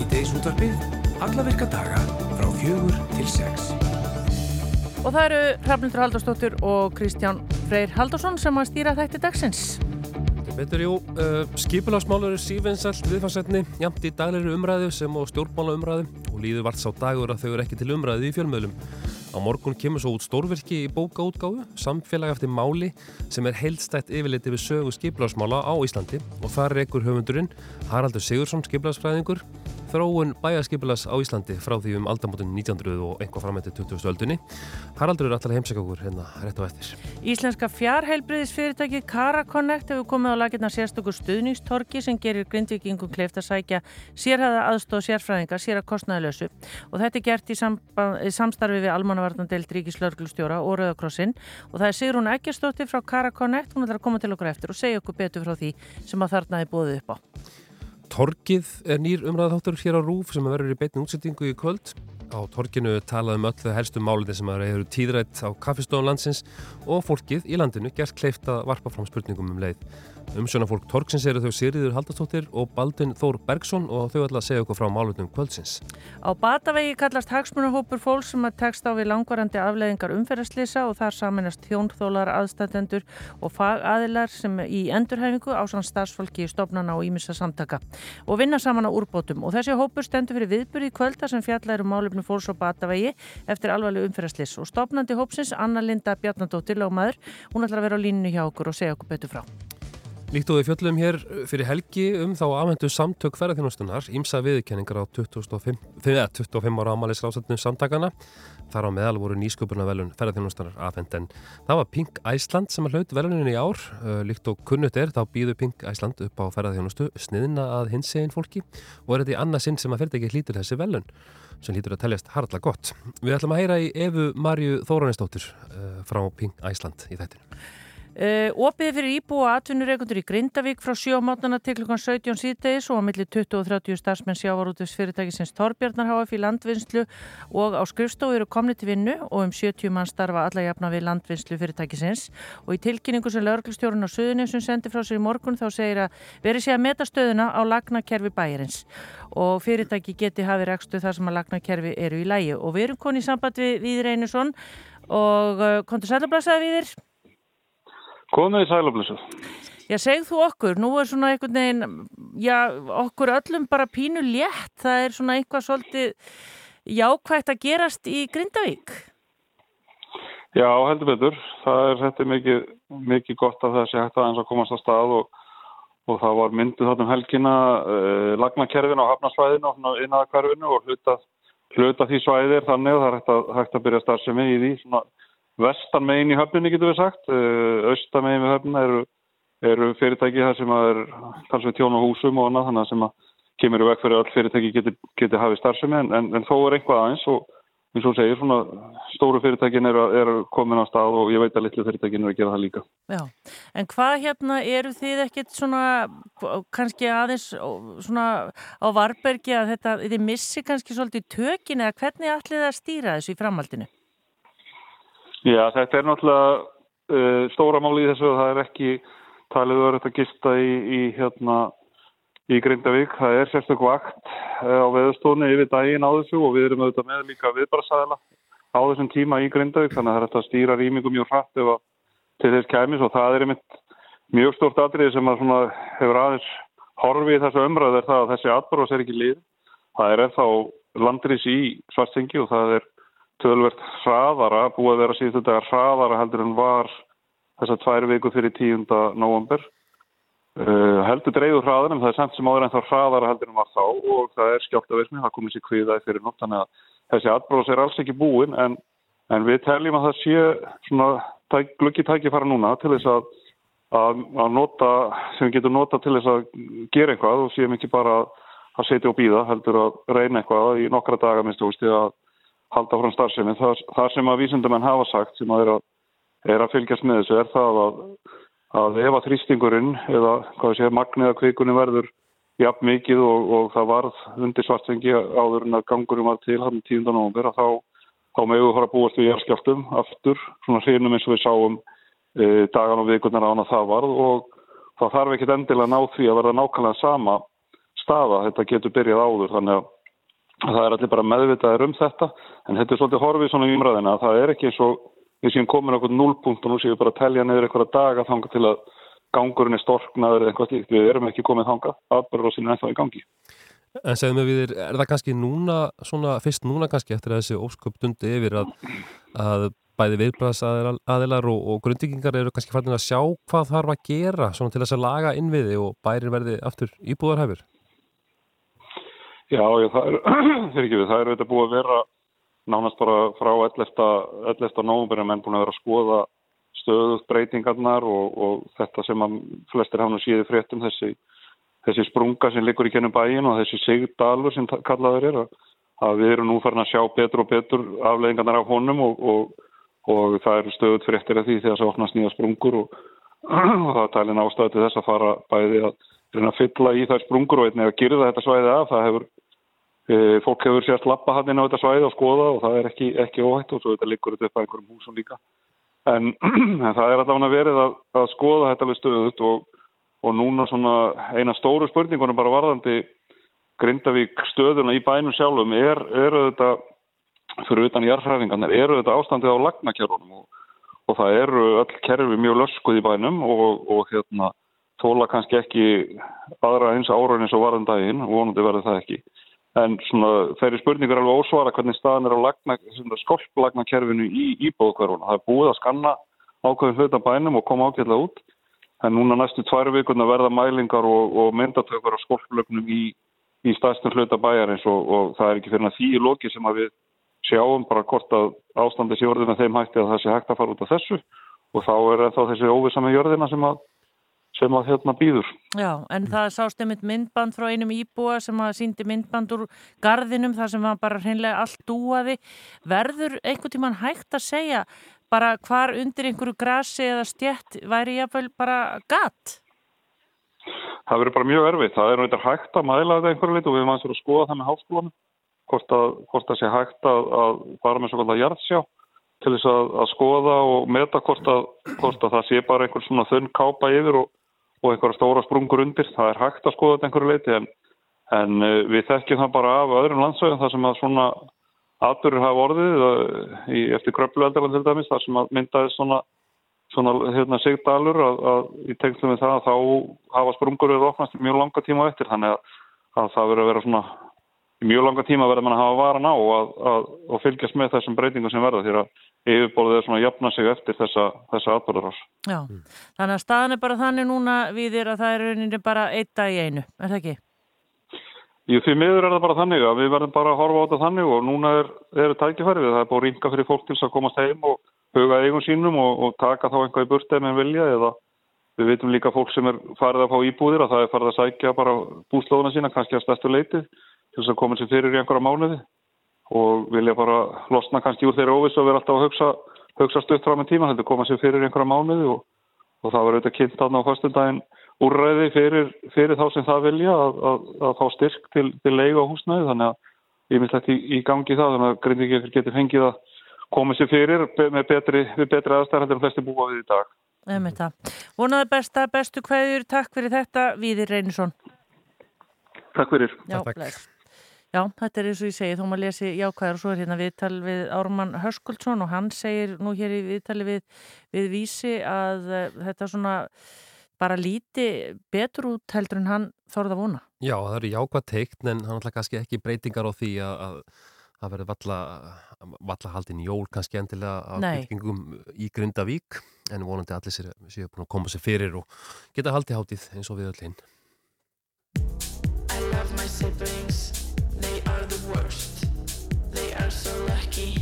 Svíteis útvarpið, alla virka daga frá fjögur til sex. Og það eru Hrafnildur Haldarsdóttir og Kristján Freyr Haldarsson sem að stýra þætti dagsins. Betur jú, uh, skipulagsmálur er sífinsælt viðfarsætni, jamt í dagleiri umræðu sem og stjórnmála umræðu og líður vart sá dagur að þau eru ekki til umræðu í fjölmöðlum. Á morgun kemur svo út stórverki í bókaútgáfu, samfélag eftir máli sem er heildstætt yfirleiti við sögu skipulagsmála á Íslandi og þar er ekkur höfundurinn Haraldur Sigursson, skipulagsfræðingur þróun bæjarskipilags á Íslandi frá því um aldamotun 1900 og einhvað framætti 20. öldunni. Haraldur eru alltaf heimsæk okkur hérna rétt á eftir. Íslenska fjárheilbriðisfyrirtæki Caraconnect hefur komið á laginna sérstökur stuðningstorki sem gerir grindvikingum kleift að sækja sérhæða aðstóð sérfræðinga sér að kostnaðilösu og þetta er gert í samstarfi við almannavarnandelt Ríkislörglustjóra og Rauðakrossin og það er Sigrún Eggerstóttir frá Caraconnect, hún ætlar að koma til okkur eftir og segja okkur betur frá því sem að þarna er bóðið upp á. Torkið er nýr umræðatháttur hér á Rúf sem verður í beitni útsettingu í kvöld. Á torkinu talaðum öll þau helstu málinni sem eru tíðrætt á kaffestofun landsins og fólkið í landinu gert kleift að varpa fram spurningum um leið. Umsjónafólk Torksins eru þau Sýriður Haldarstóttir og Baldvin Þór Bergson og þau ætla að segja okkur frá málutnum kvöldsins. Á Batavegi kallast hagsmunahópur fólk sem að tekst á við langvarandi afleðingar umferðarslýsa og þar saminast þjónþólar, aðstætendur og fagaðilar sem í endurhæfingu á sann starfsfólki í stofnana og ímissa samtaka og vinna saman á úrbótum. Og þessi hópur stendur fyrir viðbyrði kvölda sem fjallar um málefnu fólks á Batavegi eftir alvarleg umferðarslýs og stofnandi hópsins Anna Linda Bjarnadóttir Líkt og við fjöllum hér fyrir helgi um þá afhendu samtök ferðarþjónustunar ímsa viðkenningar á 25, 25 ára ámælis rásætnum samtakana. Þar á meðal voru nýsköpurna velun ferðarþjónustunar afhend en það var Pink Æsland sem hlaut velunin í ár. Líkt og kunnut er þá býður Pink Æsland upp á ferðarþjónustu sniðna að hins eginn fólki og er þetta í annað sinn sem að fyrirtæki hlýtur þessi velun sem hlýtur að teljast harðla gott. Við ætlum að heyra í Efu Marju Þóranistóttur frá Pink Æsland í þættinu. Uh, opið fyrir íbúa atvinnureikundur í Grindavík frá 7 mátana til kl. 17 síðdegis og á milli 20 og 30 starfsmenn sjávarútus fyrirtækisins Torbjarnar HF í landvinnslu og á skrifstofu eru komni til vinnu og um 70 mann starfa alla jafna við landvinnslu fyrirtækisins. Og í tilkynningu sem lauruglustjórun á Suðunum sem sendi frá sér í morgun þá segir að veri sé að meta stöðuna á lagnakerfi bæjarins. Og fyrirtæki geti hafi rekstu þar sem að lagnakerfi eru í lægi og við erum koni í samband við Víður Einarsson og uh, kontur Víður Komið í sælublössu. Já, segð þú okkur, nú er svona einhvern veginn, já, okkur öllum bara pínu létt, það er svona eitthvað svolítið jákvægt að gerast í Grindavík. Já, heldur betur. Það er þetta mikið, mikið gott að það sé hægt aðeins að komast á stað og, og það var myndið þarna um helgina uh, lagnakerfin á hafnarsvæðinu og innaðakvarfinu og hluta, hluta því svæðir þannig og það er hægt að, hægt að byrja starfsemi í því svona vestan megin í höfninni getur við sagt, austan megin við höfninna eru, eru fyrirtæki þar sem er talsveit tjón á húsum og annað þannig sem að kemur í veg fyrir að all fyrirtæki geti, geti hafið starfsemi en, en, en þó er einhvað aðeins og eins og segir svona stóru fyrirtækin eru, eru komin á stað og ég veit að litlu fyrirtækin eru að gera það líka. Já, en hvað hérna eru þið ekkit svona kannski aðeins svona á varbergi að þetta, þið missi kannski svolítið tökin eða hvernig ætlið það að stýra þessu í framhaldinu? Já, þetta er náttúrulega uh, stóra máli í þessu og það er ekki talið verið að gista í, í, hérna, í Grindavík. Það er sérstaklega vakt uh, á veðustónu yfir daginn á þessu og við erum auðvitað með líka viðbarasæðila á þessum tíma í Grindavík þannig að þetta stýra rýmingum mjög hratt ef að til þess kæmis og það er einmitt mjög stórt atrið sem að hefur aðeins horfið þessu umræð er það að þessi atbróðs er ekki lið. Það er ennþá landris í svartsengi og það er tölvert hraðara, búið að vera síðustu dagar hraðara heldur en var þessar tvær viku fyrir 10. november. Uh, heldur dreyður hraðar en það er samt sem áður en þá hraðara heldur en var þá og það er skjáttavirkni, það komið sér kviðaði fyrir nótt, þannig að þessi atbróðs er alls ekki búin en, en við teljum að það sé svona tæk, glöggi tæki fara núna til þess að, að, að nota, sem við getum nota til þess að gera eitthvað og séum ekki bara að setja og býða, heldur að reyna eitthvað í nokkra daga minnst að halda frá starfsefni. Það, það sem að vísendamenn hafa sagt sem að er að, er að fylgjast með þessu er það að, að ef að þrýstingurinn eða hvað sé magnið að kvikunni verður jafn mikið og, og það varð undir svartsengi áður en að gangurum var til hann 10. november að þá, þá meðu við fara að búast við jæfnskjálftum aftur, svona hreinum eins og við sáum e, dagan og vikurnar án að það varð og það þarf ekkit endilega ná því að verða nákvæmlega sama staða, þetta getur byrjað áður þannig að það er allir bara meðvitaðir um þetta en þetta er svolítið horfið svona umræðina að það er ekki eins og við séum komin okkur núlpunkt og nú séum við bara að telja neyður eitthvað daga þanga til að gangurinn er storknaður eða eitthvað slíkt, við erum ekki komið þanga aðbörðurósin er ennþá í gangi. En segðum við við, er það kannski núna svona, fyrst núna kannski eftir að þessi ósköp dundi yfir að, að bæði viðbræðsaðilar og, og grundingingar eru kannski fannir að sjá hvað þarf að gera til þess að laga innviði og bærin verði aftur íbúðarhæfur Já, já, það er, við, það er auðvitað búið að vera nánast bara frá 11. 11. nógumverðin menn búin að vera að skoða stöðuð breytingarnar og, og þetta sem að flestir hafna síði fréttum þessi, þessi sprunga sem liggur í kennum bæin og þessi sigdalur sem kallaður er að, að við erum nú farin að sjá betur og betur afleggingarnar af honum og, og, og það eru stöðuð fréttir af því þegar það opnast nýja sprungur og það er talin ástæði til þess að fara bæði að reyna að fylla í þær sprungur og einnig að gyrða þetta svæði af. Það hefur, e, fólk hefur sérst lappa hann inn á þetta svæði og skoða og það er ekki, ekki óhætt og svo þetta liggur þetta upp á einhverjum húsum líka. En, það er allavega verið að, að skoða þetta við stöðut og, og núna svona eina stóru spurningunum bara varðandi Grindavík stöðuna í bænum sjálfum er, eru þetta, fyrir utan jarðhræfingarnir, eru þetta ástandið á lagnakjörunum og, og það eru öll kerfi mjög löskuð í bænum og, og hérna þóla kannski ekki aðra eins áraun eins og varðan daginn og vonandi verður það ekki. En svona þeirri spurningur er alveg ósvara hvernig staðan er á skolplagnakerfinu í íbóðkverfuna. Það er búið að skanna ákveðin hluta bænum og koma ákveðlega út. En núna næstu tværu vikuna verða mælingar og, og myndatökur á skolplögnum í, í staðstum hluta bæjarins og, og það er ekki fyrir því í loki sem að við sjáum bara hvort að ástandi sé orðina þeim hætti að það sé hægt að fara út af þessu og þá er það þessi óvisa með jörðina sem að sem að hérna býður. Já, en það sást einmitt myndband frá einum íbúa sem að síndi myndband úr gardinum þar sem var bara hreinlega allt dúaði. Verður einhvern tíman hægt að segja bara hvar undir einhverju grasi eða stjætt væri jáfnveil bara gatt? Það verður bara mjög erfið. Það er náttúrulega hægt að mæla þetta einhverju lit og við erum að skoða það með háskólanum hvort að, hvort að sé hægt að, að fara með svona hjartsjá til þess að, að skoða og meta hvort að, hvort að það sé bara einhver svona þunn kápa yfir og og einhverja stóra sprungur undir. Það er hægt að skoða þetta einhverju leiti en, en eh, við þekkjum það bara af öðrum landsvæðum þar sem að svona aðdurir hafa orðið eh, í, eftir gröflueldalan til dæmis þar sem að myndaði svona, svona hérna, sigdalur að, að í tengslum við það að þá hafa sprungur verið ofnast mjög langa tíma eftir þannig að, að það verður að vera svona mjög langa tíma verður mann að hafa varan á og, og fylgjast með þessum breytingum sem verða því að yfirbólið er svona að jafna sig eftir þessa, þessa atbyrðarás. Já, mm. þannig að staðan er bara þannig núna við er að það er rauninni bara eitt dag í einu, er það ekki? Jú, því miður er það bara þannig að við verðum bara að horfa á þetta þannig og núna er, er tækifærið, það er búin ringa fyrir fólk til að komast heim og huga eigum sínum og, og taka þá einhvað í burtið með vilja eða við veitum líka fólk sem er farið að fá íbúðir að það er farið að sækja bara búslóðuna sína kannski að stærstu leitið til þess að koma sér fyrir í einhverja mánuði og vilja bara losna kannski úr þeirra óviss og vera alltaf að hugsa, hugsa stutt frá með tíma, þetta koma sér fyrir einhverja mánuði og, og það var auðvitað kynnt aðná fyrstundaginn úrræði fyrir, fyrir þá sem það vilja að, að, að fá styrk til, til leiga á húsnæði þannig að ég myndi þetta í, í gangi það þannig að grindingi getur fengið að koma sér fyrir með betri, betri aðstæðar en flesti búa við í dag. Vonaði besta, bestu hverjur, takk fyrir þetta, Víðir Reynisson. Takk fyrir. Já, takk. Já, þetta er eins og ég segi, þó maður lesi jákvæðar og svo er hérna viðtal við Ármann Höskuldsson og hann segir nú hér í viðtali við, við vísi að uh, þetta svona bara líti betur út heldur en hann þorða að vona. Já, það eru jákvæð teikt en hann ætla kannski ekki breytingar á því að það verður valla, valla haldin jól kannski endilega af byggingum í Grindavík en vonandi allir séu, séu búin að koma sér fyrir og geta haldið hátið eins og við öll hinn. I love my siblings worst. They are so lucky.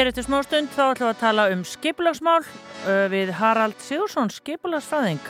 Hér eftir smá stund þá ætlum við að tala um skipulagsmál uh, við Harald Sigursson, skipulagsfræðing.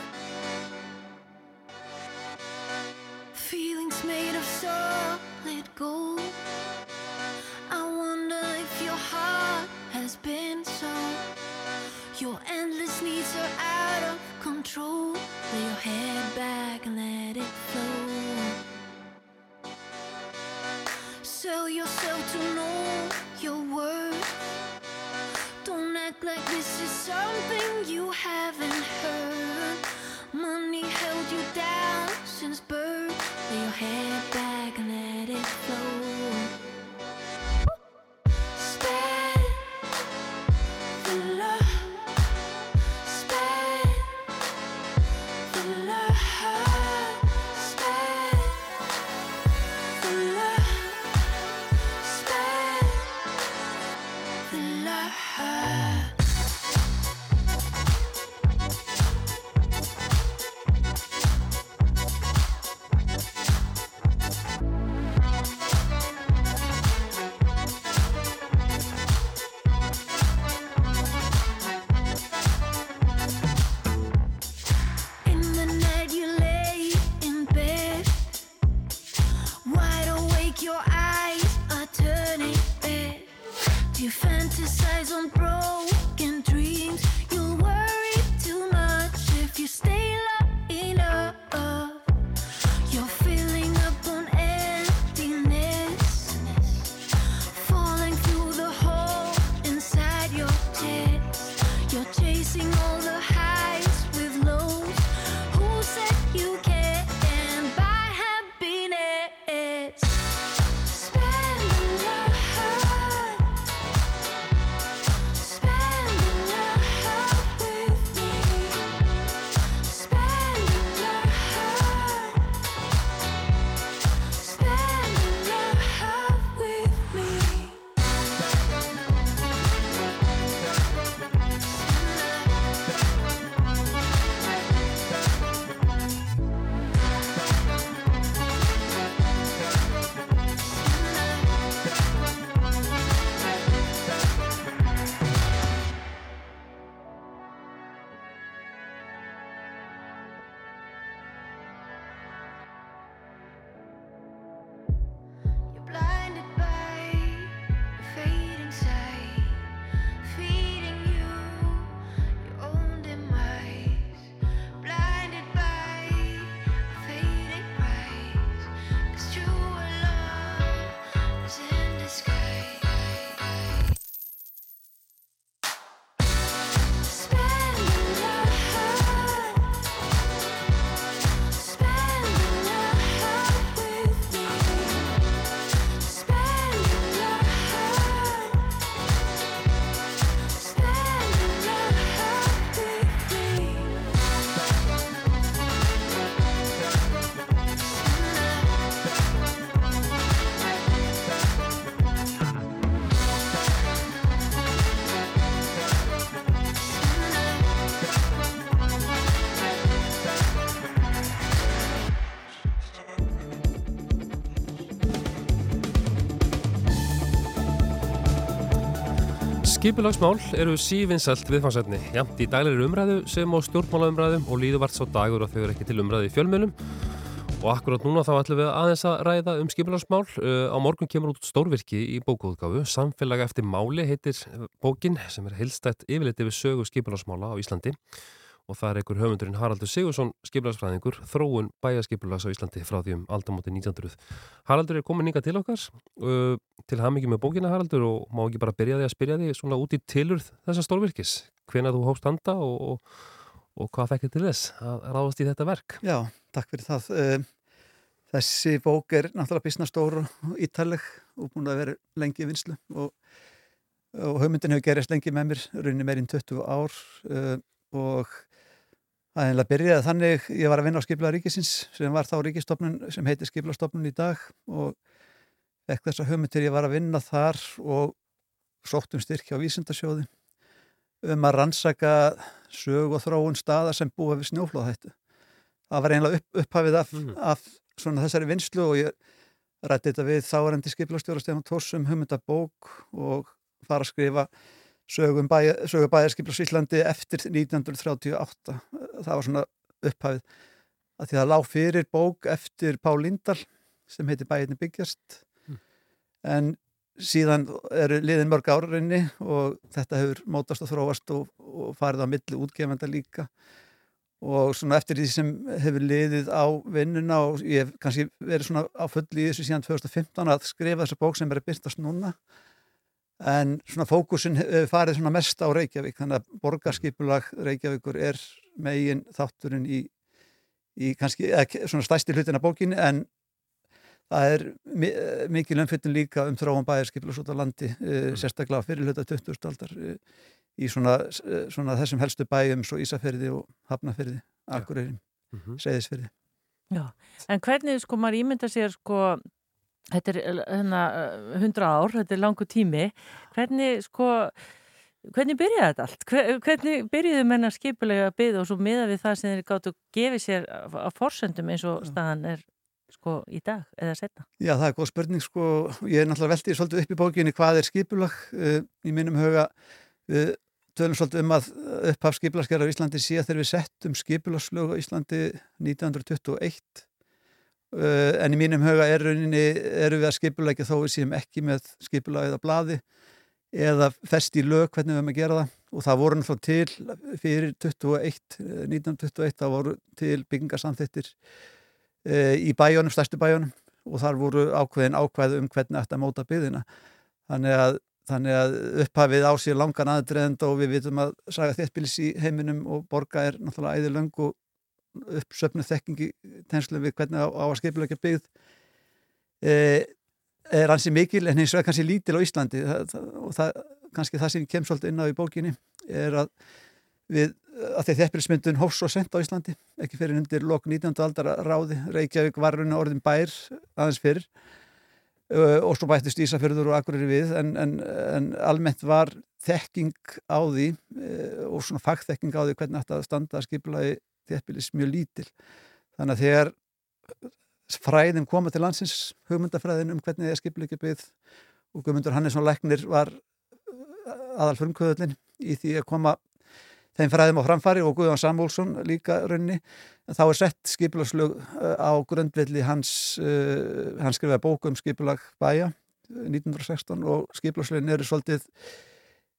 Skipulagsmál eru sívinsælt viðfangsefni, jafnt í daglegri umræðu sem á stjórnmálaumræðum og líður vart sá dagur og þau eru ekki til umræðu í fjölmjölum. Og akkurát núna þá ætlum við aðeins að ræða um skipulagsmál. Uh, á morgun kemur út stórvirki í bókuðgáfu. Samfélag eftir máli heitir bókin sem er heilstætt yfirleitt yfir sögu skipulagsmála á Íslandi. Og það er einhver höfundurinn Haraldur Sigursson, skipulagsfræðingur, þróun bæjaskipulags á Íslandi frá því um aldamóti 1900. Haraldur er komin yngað til okkar, uh, til ham ekki með bókina Haraldur og má ekki bara byrja því að spyrja því svona út í tilurð þessa stórvirkis. Hvenær þú hófst handa og, og, og hvað fekkir til þess að ráðast í þetta verk? Já, takk fyrir það. Eh, Þessi bók er náttúrulega bísna stór og ítaleg og búin að vera lengi í vinslu og, og hugmyndin hefur gerist lengi með mér, raunin meirinn 20 ár uh, og aðeinlega byrjaði þannig, ég var að vinna á Skipla Ríkisins sem var þá ríkistofnun sem heitir Skiplastofnun í dag og ekk þessa hugmyndir ég var að vinna þar og sóttum styrkja á vísindasjóði um að rannsaka sög og þróun staða sem búa við snjóflóðhættu. Það var einlega upp, upphafið af, Mm. af svona þessari vinslu og ég rætti þetta við þáarendi skipilastjóra Stefán Tórs um hugmyndabók og fara að skrifa sögum bæja, sögu bæjarskiplas Íslandi eftir 1938 það var svona upphafið. Að því það lág fyrir bók eftir Pál Lindahl sem heiti Bæjarni byggjast. En síðan eru liðin mörg árarinni og þetta hefur mótast og þróast og, og farið á milli útgefenda líka. Og svona eftir því sem hefur liðið á vinnuna og ég hef kannski verið svona á fulli í þessu síðan 2015 að skrifa þessa bók sem er að byrtast núna en svona fókusin hefur farið svona mest á Reykjavík þannig að borgarskipulag Reykjavíkur er megin þátturinn í, í kannski, eða svona stæsti hlutin af bókinni en það er mi- mikil umfyllin líka um þróum bæjarskipulag út á landi, mm. sérstaklega fyrir hluta 20. aldar eh, í svona, eh, svona þessum helstu bæjum svo Ísafyrði og Hafnafyrði, Akureyri, Mm -hmm. Seyðisfyrði. Já, en hvernig sko maður ímynda sér sko þetta er hérna hundra ár, þetta er langu tími hvernig sko hvernig byrjaði þetta allt? Hver, hvernig byrjuðu menna skipulega byggð og svo miða við það sem þeir gáttu gefið sér að forsöndum eins og staðan er sko í dag eða setna? Já, það er góð spurning sko, ég er náttúrulega veldið svolítið upp í bókinni hvað er skipulag uh, í mínum huga við tölum svolítið um að upphaf skipulagsgerðar á Íslandi sé þegar við settum skipulagslög á Íslandi 1921 uh, en í mínum huga er rauninni, eru við að skipulækja þó við séum ekki með skipulagið á blaði eða fest í lög hvernig við erum að gera það. Og það voru náttúrulega til fyrir 21, 1921 það voru til byggingarsamþettir uh, í bæjónum, stærstu bæjónum og þar voru ákveðin ákveð um hvernig að móta byggðina. Þannig að, þannig að upphafið á sér langan aðdreðend og við vitum að saga þéttbílis í heiminum og borga er náttúrulega æði löng og uppsöfnu þekkingi tenslu við hvernig á, á að skipulegja byggð e, er hansi mikil en hins vegar kannski lítil á Íslandi það, það, og það, kannski það sem kem svolítið inn á í bókinni er að við að því þéttbílismyndun hófs og sent á Íslandi ekki fyrir undir lok 19. aldar ráði Reykjavík var raunin orðin bær aðeins fyrir uh, og svo bættist Ísafjörður og Akureyri við en, en, en almennt var þekking á því uh, og svona fagþekking á því hvernig þetta standa skipulaði þéttbílis mjög lítil. Þannig að þegar fræðin koma til landsins hugmyndafræðin um hvernig það er skipuleikja byggð og Guðmundur Hannesson Læknir var aðal frumkvöðullin í því að koma þeim fræðum á framfari og Guðjón Samúlsson líka raunni en þá er sett skipulagslög á grundvelli hans, uh, hans skrifaði bóku um skipulag bæja 1916 og skipulagslögin eru svolítið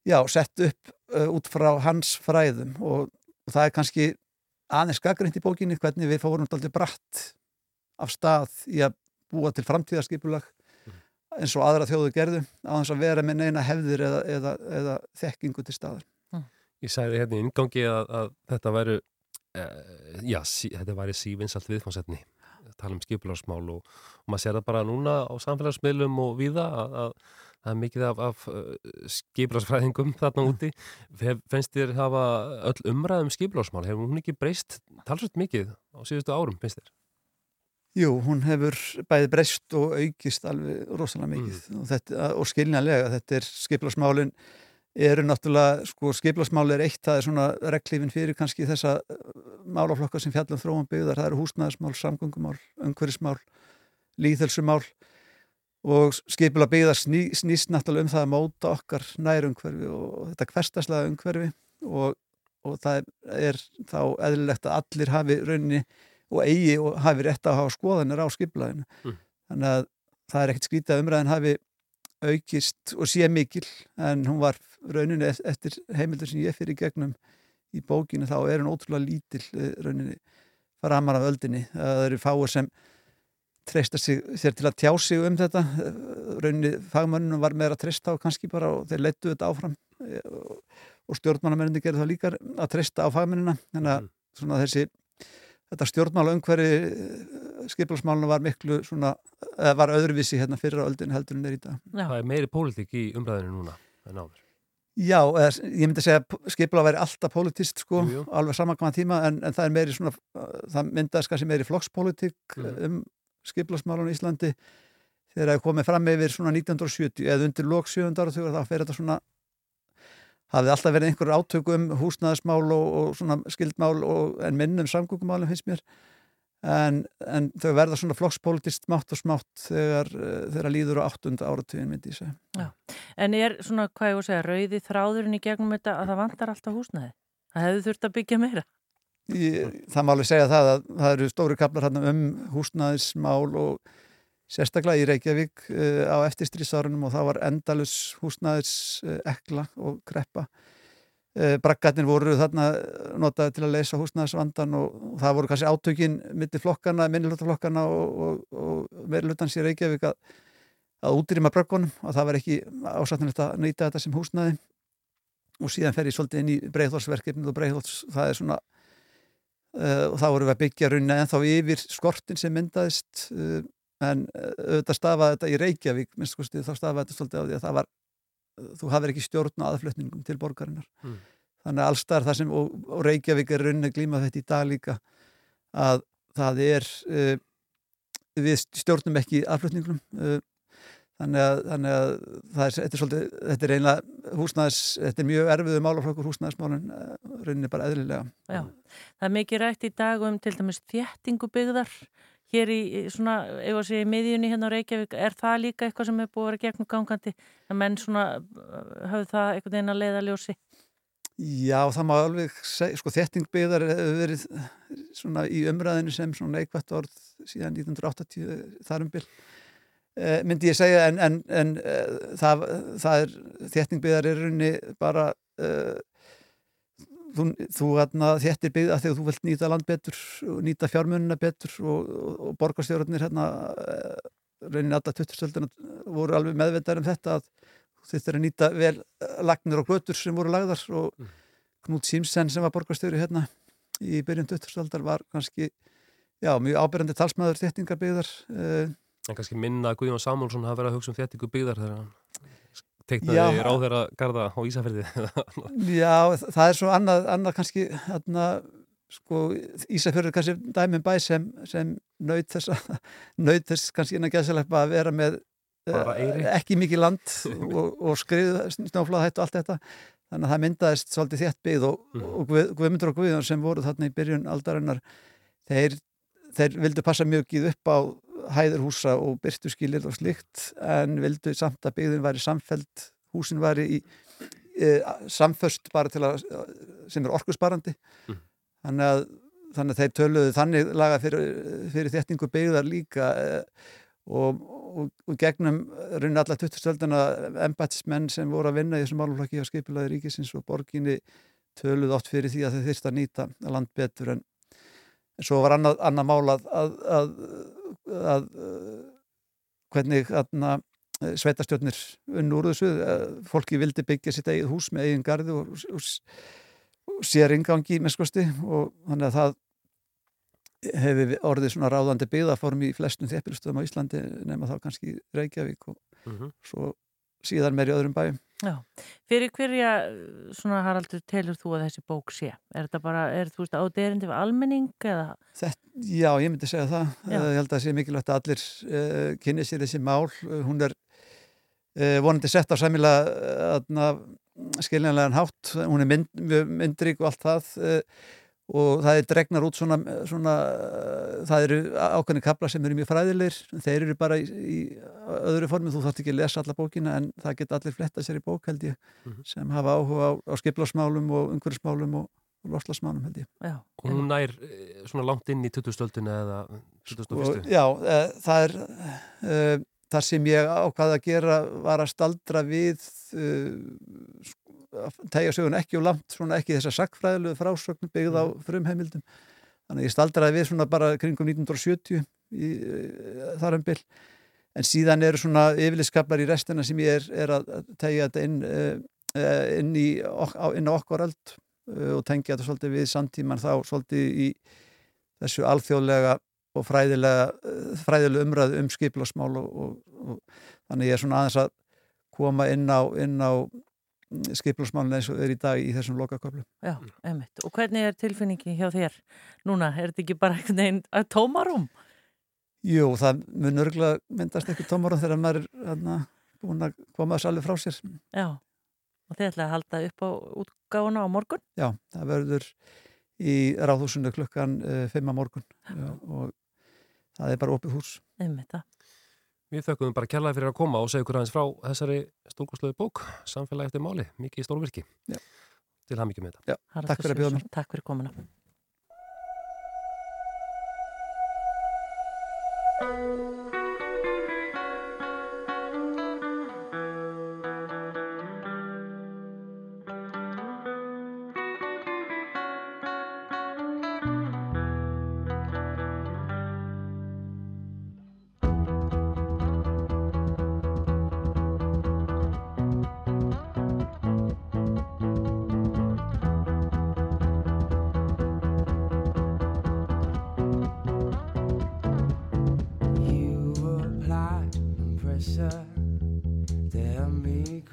já, sett upp uh, út frá hans fræðum og, og það er kannski aðeins gaggrind í bókinni hvernig við fórum alltaf bratt af stað í að búa til framtíðarskipulag eins og aðra þjóðu gerðu á þess að vera með neina hefðir eða, eða, eða þekkingu til staðar. Ég sagði hérna í ingangi að, að þetta væru uh, já, sí, þetta væri sívinsalt viðfánsetni tala um skipularsmál og, og maður sér það bara núna á samfélagsmiðlum og viða að, að það er mikið af, af uh, skipularsfræðingum þarna úti. Finnst þér hafa öll umræðum skipularsmál, hefur hún ekki breyst talsveit mikið á síðustu árum, finnst þér? Jú, hún hefur bæði breyst og aukist alveg rosalega mikið. Mm. og, þetta, og skiljanlega, þetta er skipularsmálin eru náttúrulega, sko, skiplasmál er eitt, það er svona reglífin fyrir kannski þessa málaflokka sem fjallum þróum byggðar, það eru húsnæðismál, samgöngumál, umhverfismál, líðhelsumál og skipula byggðar sný, snýst náttúrulega um það að móta okkar nærumhverfi og þetta hverstaslega umhverfi og, og það er þá eðlilegt að allir hafi rauninni og eigi og hafi rétt að hafa skoðanir á skiplaðinu. Mm. Þannig að það er ekkert skrítið að umræðin hafi aukist og sé mikil en hún var rauninni eftir heimildur sem ég fyrir gegnum í bókinu þá er hún ótrúlega lítil rauninni framar af öldinni það eru fáir sem treysta sig, sér til að tjá sig um þetta rauninni fagmönnum var meira að treysta á kannski bara og þeir leittu þetta áfram og stjórnmannamenninni gerði það líka að treysta á fagmennina þannig að svona þessi þetta stjórnmála umhverfi skipilsmáluna var miklu svona, eða var öðruvísi hérna fyrir á öldin heldur en er í dag. Já. Það er meiri pólitík í umræðinu núna en áður. Já, eða, ég myndi segja að skipila væri alltaf politist sko, jú, jú. alveg samankvæma tíma en, en það er meiri svona, það myndaðis kannski meiri flokkspolítik mm. um skipilasmálun í Íslandi þegar það komið fram yfir svona 1970 eða undir lók 7. ára þá fer þetta svona hafði alltaf verið einhver átöku um húsnæðismál og, og svona skildmál og, en minnum samgöngumálum finnst mér en, en þau verða svona flokkspolítist smátt og smátt þegar, þegar líður á áttunda áratugin myndi ég segja. En er svona, hvað ég voru að segja, rauði þráðurinn í gegnum þetta að það vantar alltaf húsnæði? Það hefði þurft að byggja meira. Það má alveg segja það að það eru stóri kaplar hérna um húsnæðismál og sérstaklega í Reykjavík uh, á eftirstrísárunum og það var endalus húsnæðis ekla og kreppa. Uh, Braggarnir voru þarna notaði til að leysa húsnæðisvandan og, og það voru kannski átökin mitt flokkana, minnilhjóttaflokkana og, og, og meirlutans í Reykjavík að, að útrýma braggunum og það var ekki ásatnilegt að nýta þetta sem húsnæði og síðan fer ég svolítið inn í breiðhólsverkefnið og breiðhóls, það er svona og þá vorum við að byggja runna en þá yfir skortin sem myndaðist uh, en uh, auðvitað stafaði þetta í Reykjavík minnst þá stafaði þetta svolítið á því að það var þú hafðir ekki stjórn á aðflutningum til borgarinnar Mm. þannig að allstar það sem og, og Reykjavík er runni glímað þetta í dag líka að það er uh, við stjórnum ekki aðflutningum uh, þannig að, þannig að það er, þetta er svolítið, þetta er einlega húsnæðis, þetta er mjög erfiðu málaflokkur húsnæðismálun, uh, rauninni bara eðlilega. Já, það er mikið rætt í dag um til dæmis þéttingu byggðar hér í svona, ef að segja, í miðjunni hérna á Reykjavík, er það líka eitthvað sem er búið að vera gegnum gangandi, að menn svona uh, höfðu það einhvern veginn að leiða ljósi? Já, það má alveg segja, sko þéttingbyggðar hefur verið svona í umræðinu sem svona neikvætt orð síðan 1980 þar um bil. e, myndi ég segja en, en, en e, það, það er þéttingbyggðar er runni bara e, þú, þú hérna, þéttir byggða þegar þú vilt nýta land betur nýta fjármununa betur og, og, og borgarstjórnir hérna runni alltaf 20-stöldina voru alveg meðvitaður um þetta að þetta er að nýta vel lagnir og götur sem voru lagðar og Knút Simsen sem var borgarstjóri hérna í byrjun 2000-aldar var kannski já, mjög ábyrjandi talsmaður þéttingarbyggðar uh, En kannski minna að Guðjón Samúlsson hafa verið að hugsa um þéttingu byggðar þegar hann teiknaði ráðherra garda á Ísafjörði. Já, það er svo annað, annað kannski hérna, sko, Ísafjörður kannski dæmum bæ sem, sem naut þess, þess kannski innan gæðsalepa að vera með eh, ekki mikið land og, og skrið, snjóflóðhætt og allt þetta þannig að það myndaðist svolítið þétt byggð og, Mhm. og Guð, Guðmundur og Guðjón sem voru þarna í byrjun aldarinnar þeir, þeir vildu passa mjög gíð upp á hæðurhúsa og byrtuskilir og slikt en vildu samt að byggðin væri samfeld húsin væri í e, samföst bara til að sem er orkusparandi Mhm. þannig, að, þannig að þeir töluðu þannig laga fyrir, fyrir þéttingu byggðar líka e, og, og, og gegnum raunin alla 20 stöldina embætismenn sem voru að vinna í þessum máluflokki á skipulaði ríkisins og borginni töluðu oft fyrir því að þeir þyrst að nýta land betur en svo var annað, annað mál að, að, að, að hvernig aðna, sveitastjórnir unn úr þessu eh, fólki vildi byggja sitt eigið hús með eigin garði og, og, og sér ingangi með skosti og þannig að það hefur orðið svona ráðandi byggðaform í flestum þeppilustöðum á Íslandi nema þá kannski Reykjavík og Mhm. svo síðan meir í öðrum bæjum Já, fyrir hverja svona Haraldur telur þú að þessi bók sé? Er þetta bara, er þú veist, áderindi við almenning eða? Þetta, já, ég myndi segja það. Já. Uh, ég held að það sé mikilvægt að allir uh, kynni sér þessi mál. Hún er uh, vonandi sett á sæmilega uh, skiljanlegan hátt. Hún er mynd, myndrík og allt það og það er dregnar út svona, svona uh, það eru ákveðni kapla sem eru mjög fræðilegir. Þeir eru bara í, í öðru formi. Þú þarft ekki að lesa alla bókina en það geta allir fletta sér í bók held ég Mhm. sem hafa áhuga á, á skiplásmálum og umhverfismálum og loslasmálum held ég. Já, Og hún nær eh, svona langt inn í 20-stöldina eða 21. og, já, uh, það er uh, það sem ég ákvaði að gera var að staldra við að tegja sögun ekki og langt svona ekki þessa sakfræðilegu frásögn byggð á frumheimildum. Þannig að ég staldraði við svona bara kringum 1970 í, uh, þar um bil. En síðan eru svona yfirliskaplar í restina sem ég er, er að tegja þetta inn uh, uh, inn, í, inn á okkur öld uh, og tengja þetta svolítið við samtíman þá svolítið í þessu alþjóðlega og fræðilega, eh, fræðilega umræðu um skiplasmál og, og, og þannig ég er svona aðeins að koma inn á, inn á skiplasmálun eins og er í dag í þessum lokaköflum. Já, emitt. Og hvernig er tilfinningi hjá þér núna? Er þetta ekki bara eitthvað einn tómarum? Jú, það mun örgulega myndast eitthvað tómarum þegar maður er hana, búin að koma þessu alveg frá sér. Já, og þið ætlaði að halda upp á útgáðuna á morgun? Já, það verður í ráðhúsinu klukkan eh, 5 á morgun Já. og það er bara opið hús. Emitt það. Við þökkum bara kærlega fyrir að koma og segja ykkur aðeins frá þessari stórgóðslögu bók Samfélagi eftir máli, mikið stórvirki. Já. Til haf mikið með þetta. Takk fyrir að bjóða mér. Takk fyrir komuna.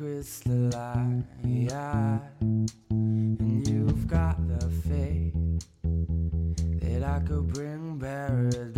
crystalline, and you've got the faith that I could bring paradise.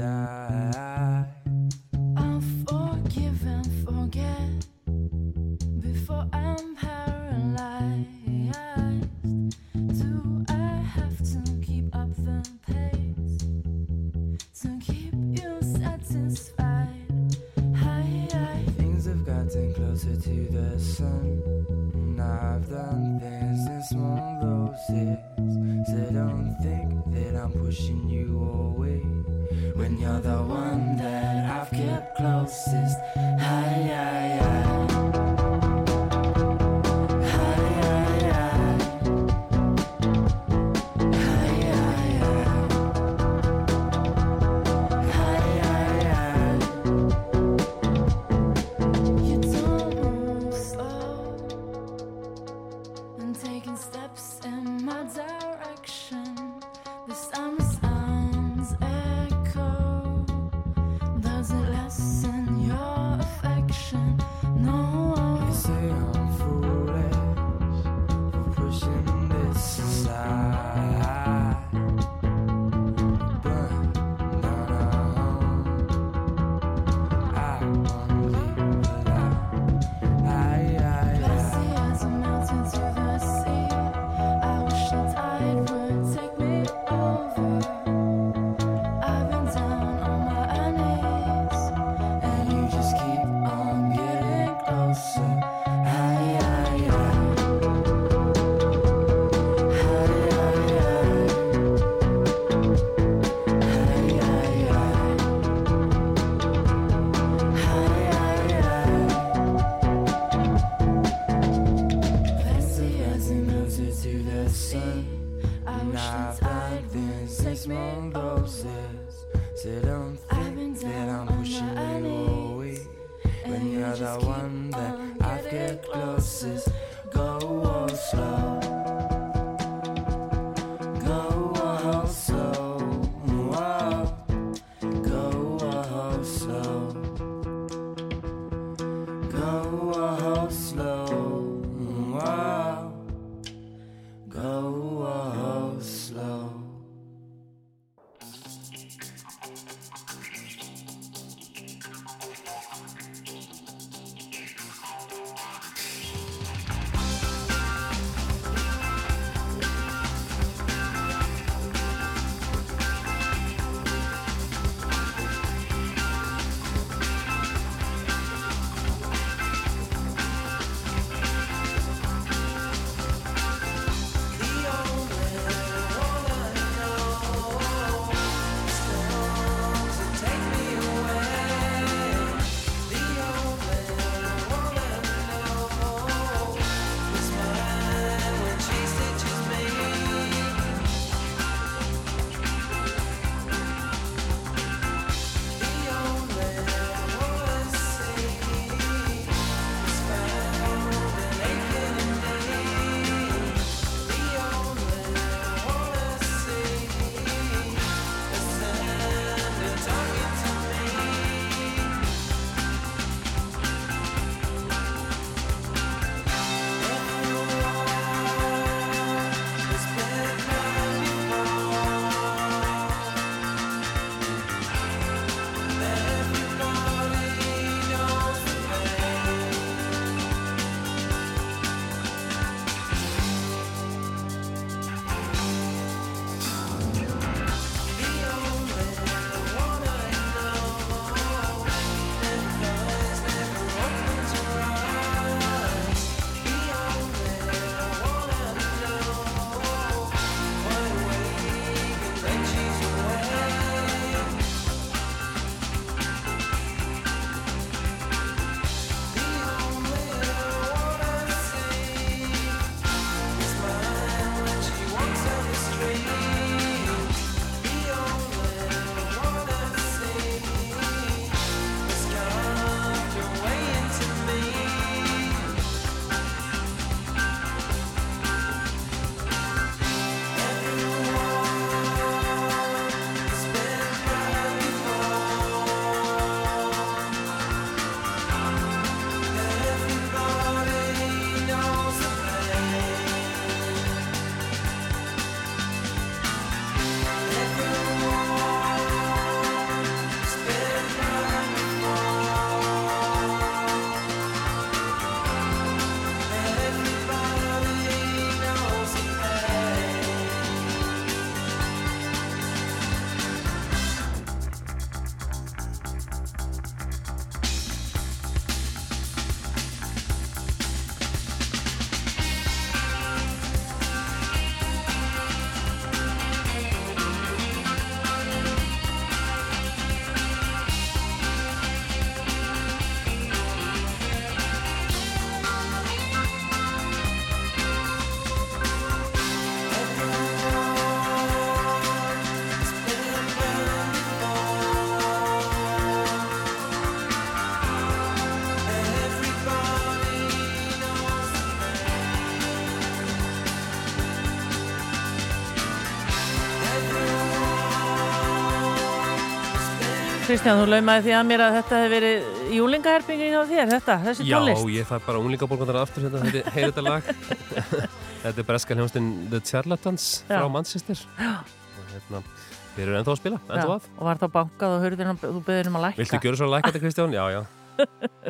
Kristján, þú laumaði því að mér að þetta hefði verið júlingaherpingin á þér, þetta, þessi Já, tónlist. ég fæ bara unglingabólkundar aftur hérna, þetta heyri þetta lag Þetta er breska hljómsdyn The Charlatans Já. frá Manchester og hérna, við erum ennþá að spila, ennþá Já, að og var þá bankað og hurðin, þú beður um að lækka. Viltu gjöra svo að læka þetta Kristján? Já, já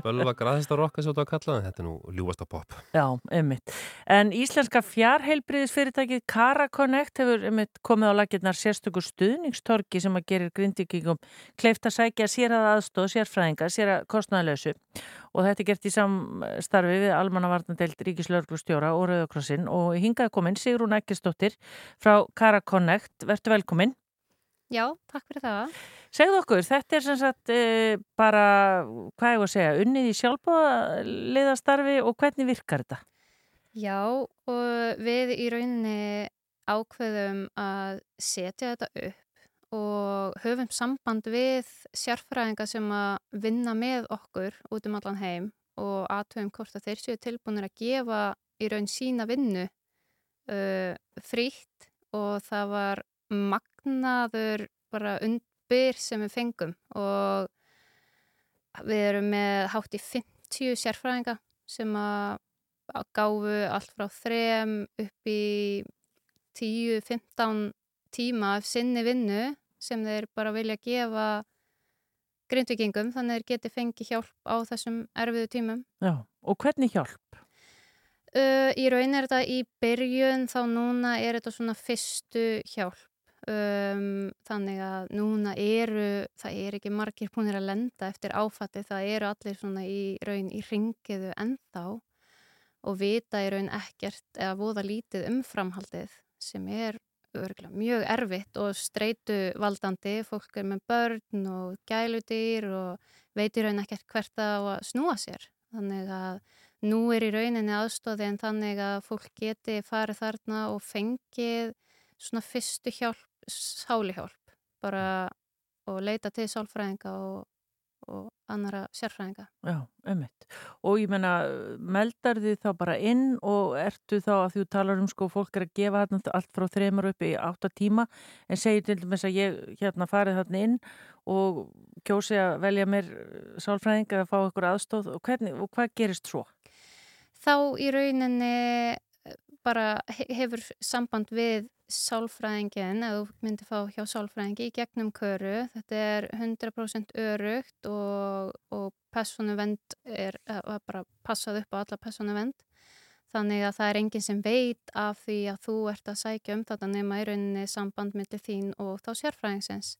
Bölva graðist á rokka svo þetta að kalla en þetta er nú ljúfasta pop Já, einmitt. En íslenska fjarheilbriðisfyrirtækið Cara Connect hefur einmitt komið á lakirnar sérstökur stuðningstorki sem að gerir grindvikingum kleift að sækja sér að aðstóð sérfræðinga, sér að kostnaðalösu og þetta er gert í samstarfi við Almannavarnandelt Ríkislauglustjóra og Rauðakrossin og hingaði komin Sigrún Ekkistóttir frá Cara Connect. Vertu velkomin. Já, takk fyrir það. Segðu okkur, þetta er sem sagt e, bara, hvað ég var að segja, unnið í sjálfbóðaliðastarfi og hvernig virkar þetta? Já, og við í rauninni ákveðum að setja þetta upp og höfum samband við sérfræðinga sem að vinna með okkur út um allan heim og aðtöfum hvort að þeir séu tilbúinir að gefa í raun sína vinnu uh, frítt og það var magnaður bara undir sem við fengum og við erum með hátt í 50 sérfræðinga sem að að gáfu allt frá þrem upp í 10-15 tíma af sinni vinnu sem þeir bara vilja gefa grindvikingum þannig að þeir geti fengið hjálp á þessum erfiðu tímum. Já, og hvernig hjálp? Uh, í raun er þetta í byrjun þá núna er þetta svona fyrstu hjálp um, þannig að núna eru það er ekki margir búinir að lenda eftir áfatti, það eru allir svona í raun í ringiðu ennþá og vita í raun ekkert eða voða lítið um framhaldið sem er örgulega mjög erfitt og streitu valdandi, fólk er með börn og gæludýr og veit í raun ekkert hvert að snúa sér. Þannig að nú er í rauninni aðstóði en þannig að fólk geti farið þarna og fengið svona fyrstu hjálp, sálihjálp, bara og leita til sálfræðinga og, og annara sérfræðinga. Já, ummitt. Og ég menna, meldar þið þá bara inn og ertu þá að þú talar um sko, fólk er að gefa þarna allt frá þreymur upp í átta tíma, en segir til dæmis að ég hérna farið þarna inn og kjósi að velja mér sálfræðing að fá ykkur aðstóð og, hvernig, og hvað gerist svo? Þá í rauninni bara hefur samband við sálfræðingin eða þú myndir fá hjá sálfræðingi í gegnum köru. Þetta er 100% örugt og, og personuvend er bara passað upp á alla personuvend. Þannig að það er enginn sem veit af því að þú ert að sækja um þetta nema í rauninni samband millir þín og þá sérfræðingsins.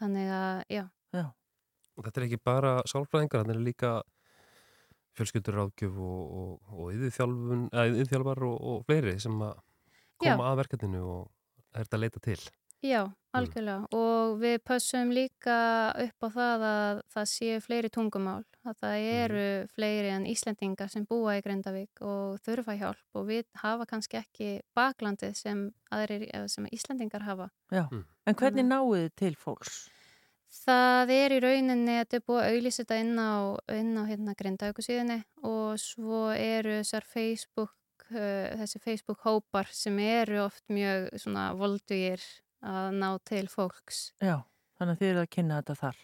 Þannig að, já. Já. Þetta er ekki bara sálfræðingar, þetta er líka fjölskyldur ráðgjöf og, og, og yðurþjálfar og, og fleiri sem að koma Já. að verkefninu og er þetta að leita til. Já, algjörlega og við passum líka upp á það að það séu fleiri tungumál að það eru fleiri en Íslendingar sem búa í Grindavík og þurfa hjálp og við hafa kannski ekki baklandið sem, aðrir, eða sem Íslendingar hafa. Já, en hvernig náðu þið til fólks? Það er í rauninni að er búið að auðlýsa þetta inn á, inn á hérna Grindavíkusíðinni og svo eru þessar Facebook, uh, þessi Facebook hópar sem eru oft mjög svona voldugir að ná til fólks. Já, þannig að þið eru að kynna þetta þar.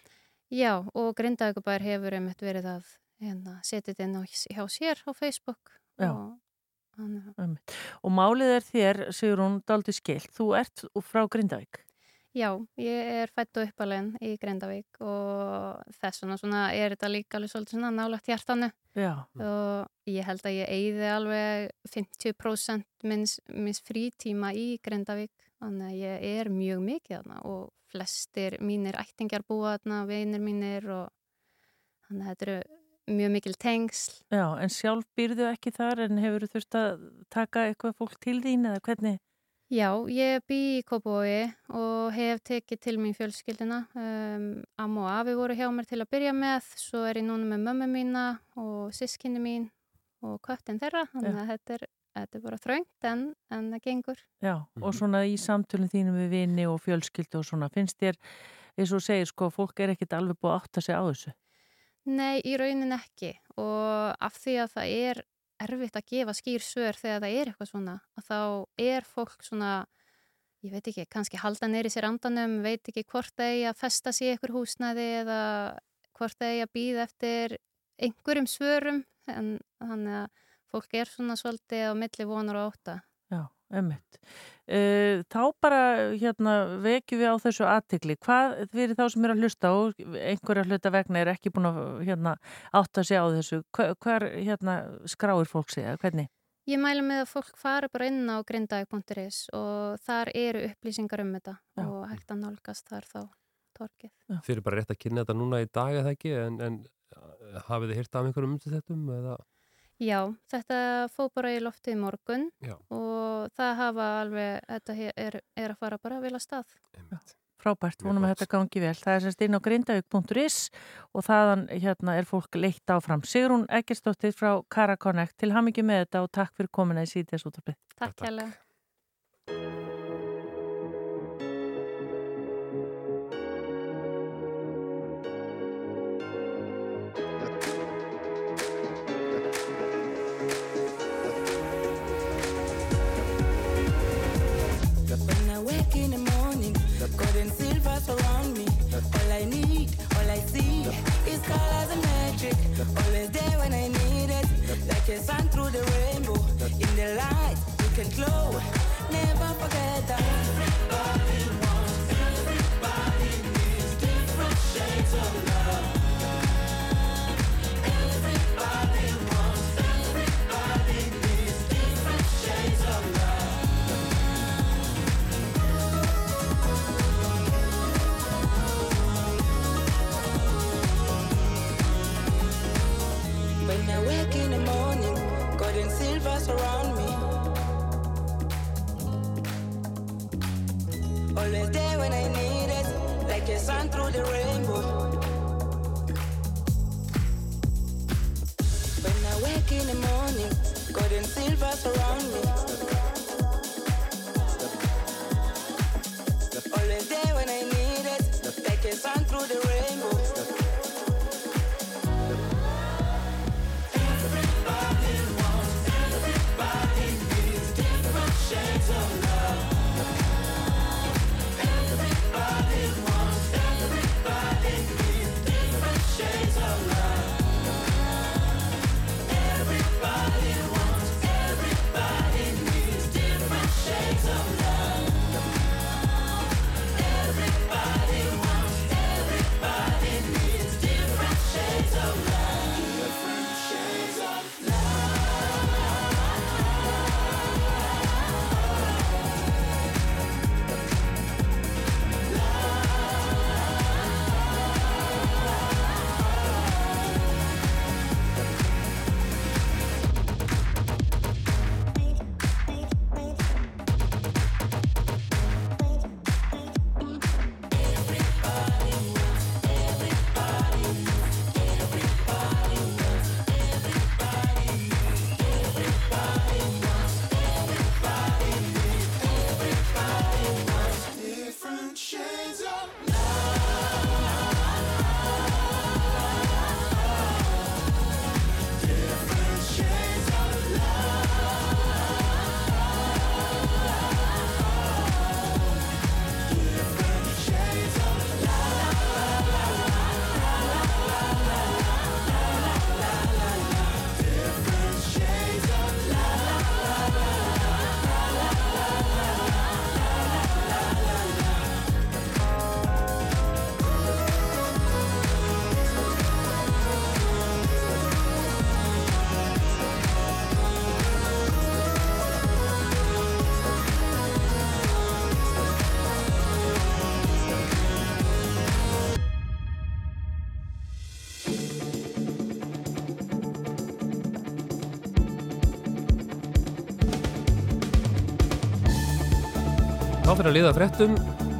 Já, og Grindavíkubær hefur einmitt verið að hérna, setja þetta inn á, hjá sér á Facebook. Já. Og, hann. Og málið er þér, Sigrún, daldi skilt. Þú ert frá Grindavík. Já, ég er fætt og uppalinn í Grindavík og þess vegna svona er þetta líka alveg svolítið svona nálagt hjartanu Já. og ég held að ég eigði alveg 50% minns, minns frítíma í Grindavík þannig að ég er mjög mikið þarna og flestir mínir ættingjar búa þarna, vinir mínir og þannig að þetta eru mjög mikil tengsl. Já, en sjálf býrðu ekki þar en hefur þú þurft að taka eitthvað fólk til þín eða hvernig? Já, ég bý í Kópói og hef tekið til mín fjölskylduna. Um, Amma og afi voru hjá mér til að byrja með, svo er ég núna með mömmu mína og sískinni mín og köttin þeirra, þannig að þetta er, þetta er bara þröngt en, en það gengur. Já, og svona í samtölum þínum við vini og fjölskyldu og svona, finnst þér, eins og segir, sko, fólk er ekkit alveg búið að átta sig á þessu? Nei, í raunin ekki og af því að það er erfitt að gefa skýr svör þegar það er eitthvað svona að þá er fólk svona ég veit ekki, kannski halda neyri sér andanum, veit ekki hvort það eigi að festa sér ykkur húsnæði eða hvort það eigi að býða eftir einhverjum svörum en þannig að fólk er svona svolítið á milli vonar og óta. Ummitt. Þá bara hérna, vekjum við á þessu aðtikli. Hvað fyrir þá sem er að hlusta og einhverja hluta vegna er ekki búin að hérna, átta sig á þessu? Hver, hérna, skráir fólk sig? Hvernig? Ég mælu með að fólk fara bara inn á grindavík.is og þar eru upplýsingar um þetta Já. og hægt að nálgast þar þá torkið. Fyrir bara rétt að kynna þetta núna í dag eða ekki en, en uh, hafið þið hýrt af einhverjum um þetta eða? Já, þetta fóð bara í loftið í morgun Já. og það hafa alveg, þetta er, er að fara bara vel að stað. Einmitt. Frábært, vonum að þetta gangi vel. Það er sérst inn á grindavík.is og þaðan hérna, er fólk leitt áfram. Sigrún Eggersdóttir frá Karakonnect til hamingi með þetta og takk fyrir komuna í síðdeis útvarpið. Takk takk. hérlega. Silver surround me. All I need, all I see is colors and magic. Always there when I need it, like a sun through the rainbow. In the light, we can glow. Never forget that. Everybody wants, everybody needs different shades of love. Silver surround me. Always there when I need it, like a sun through the rainbow. When I wake in the morning, gold and silver surround me. Always there when I need it, like a sun through the rainbow. Everybody wants, everybody needs different shades of love. Fyrir að liða fréttum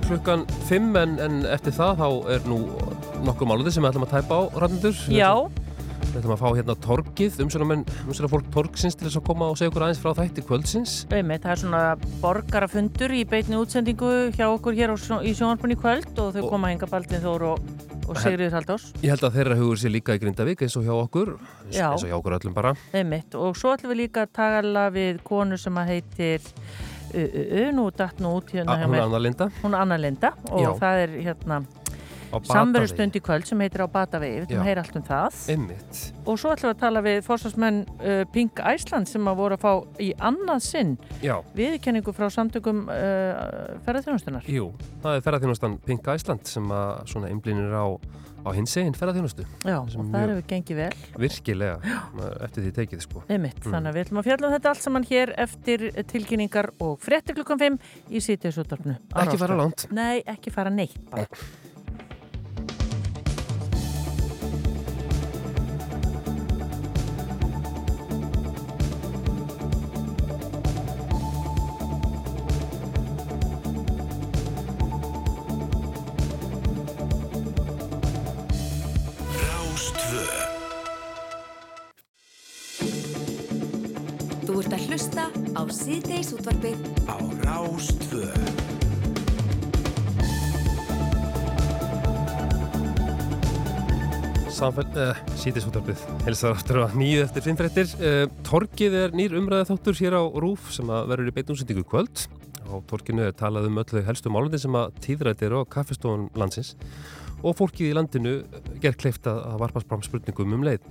klukkan 5 en, en eftir það þá er nú nokkur máluði sem við ætlum að tæpa á rannendur. Já, Við ætlum að fá hérna torkið, umsjónamenn, umsjónafólk torksins til þess að koma og segja okkur aðeins frá þætti kvöldsins. einmitt, það er svona borgarafundur í beitni útsendingu hjá okkur hér á, sjó- í sjónarpunni kvöld og þau Og- koma hinga Baldin Þór og, og Sigriður Haldós. Ég held að þeirra hugur sér líka í Grindavík eins og hjá okkur, eins, eins og hjá okkur öllum bara. Einmitt. Og svo ætlum við líka að tala við konu sem að heitir nú datt nú út hérna A- hjá Hún er. Anna Linda Hún Anna Linda og Já. það er hérna á samverustund í kvöld sem heitir á Batavegi, við heyra allt um það Einmitt. og svo ætlum við að tala við fórsvarsmenn uh, Pink Iceland sem að voru að fá í annað sinn Já. viðkenningu frá samtökum uh, ferðarþjónustunar. Jú, það er ferðarþjónustan Pink Iceland sem að svona einblínir á, á hins eginn ferðarþjónustu. Já, og það hefur gengið vel. Virkilega, eftir því tekið sko. Einmitt, Mm. þannig að við ætlum að fjalla um þetta allt saman hér eftir tilkynningar og fréttir klukkan 5 í sítjusúttarpnu. Ekki fara langt. Nei, ekki fara neitt bara. Rástvö Þú ert að hlusta á síðdeis útvarfið á Rástvö Samfell, uh, sítisútarbið, helsar aftur á nýju eftir fimmfrettir. Uh, torkið er nýr umræða þáttur hér á Rúf sem að verður í beitumsendingu kvöld. Á torkinu er talað um öllu helstu málandi sem að tíðrætt eru á kaffestofun landsins og fólkið í landinu ger kleift að varpast fram spurningum um leið.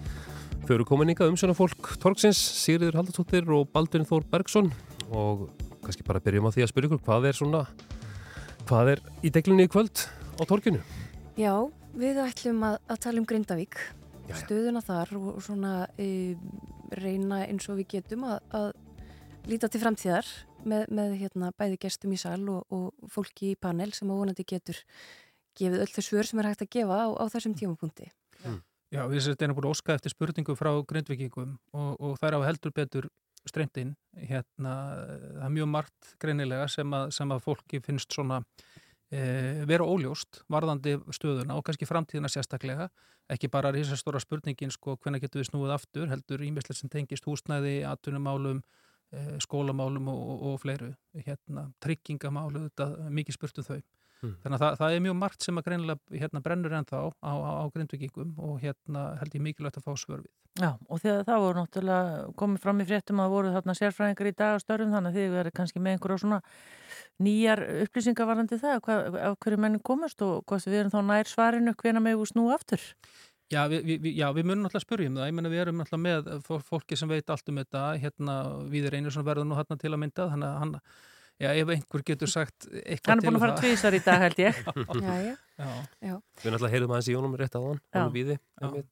Þau eru komin yngað umsjóna fólk Torksins, Sigriður Haldarsdóttir og Baldurinn Þór Bergson og kannski bara byrjum á því að spyrja ykkur hvað er svona, hvað er í deglunni í kvöld á torkinu? Já, við ætlum að, að tala um Grindavík, Jæja. stöðuna þar og, svona e, reyna eins og við getum að, að líta til framtíðar með, með hérna, bæði gestum í sal og, og fólki í panel sem að vonandi getur gefið öll þau svör sem er hægt að gefa á, á þessum tímapunkti. Já, við séum þetta búin að óska eftir spurningu frá grindvikingum og, og þær á heldur betur streymt inn. Hérna, það er mjög margt greinilega sem að, sem að fólki finnst svona e, vera óljóst varðandi stöðuna og kannski framtíðina sérstaklega. Ekki bara risastóra spurningin sko hvenna getur við snúið aftur, heldur ímislega sem tengist húsnæði, atvinnumálum, e, skólamálum og, og, og fleiru. Hérna, tryggingamálu, þetta mikið spurt um þau. Mm. Þannig að það, það er mjög margt sem að greinilega hérna, brennur ennþá á, á, á grindvikingum og hérna held ég mikilvægt að fá svör við. Já, og þegar það voru náttúrulega komið fram í fréttum að voru þarna sérfræðingar í dag á störfum þannig að þið verður kannski með einhverja svona nýjar upplýsingar varandi það hvað, af hverju mennin komast og hvort við erum þá nær svarinu hvena með við snú aftur. Já, við, við, já, við munum náttúrulega spyrja um það. Ég meina við erum náttúrulega með fó- fólki sem veit allt um þetta. Hérna, við einu sem verður nú hérna til að mynda. Þannig að hann, já, ef einhver getur sagt eitthvað Hann er búinn til að fara um það. tvisvar í dag, held ég. Já, já. Já. Já. Við náttúrulega heyrum aðeins í honum rétt á hann, hann víði. Já.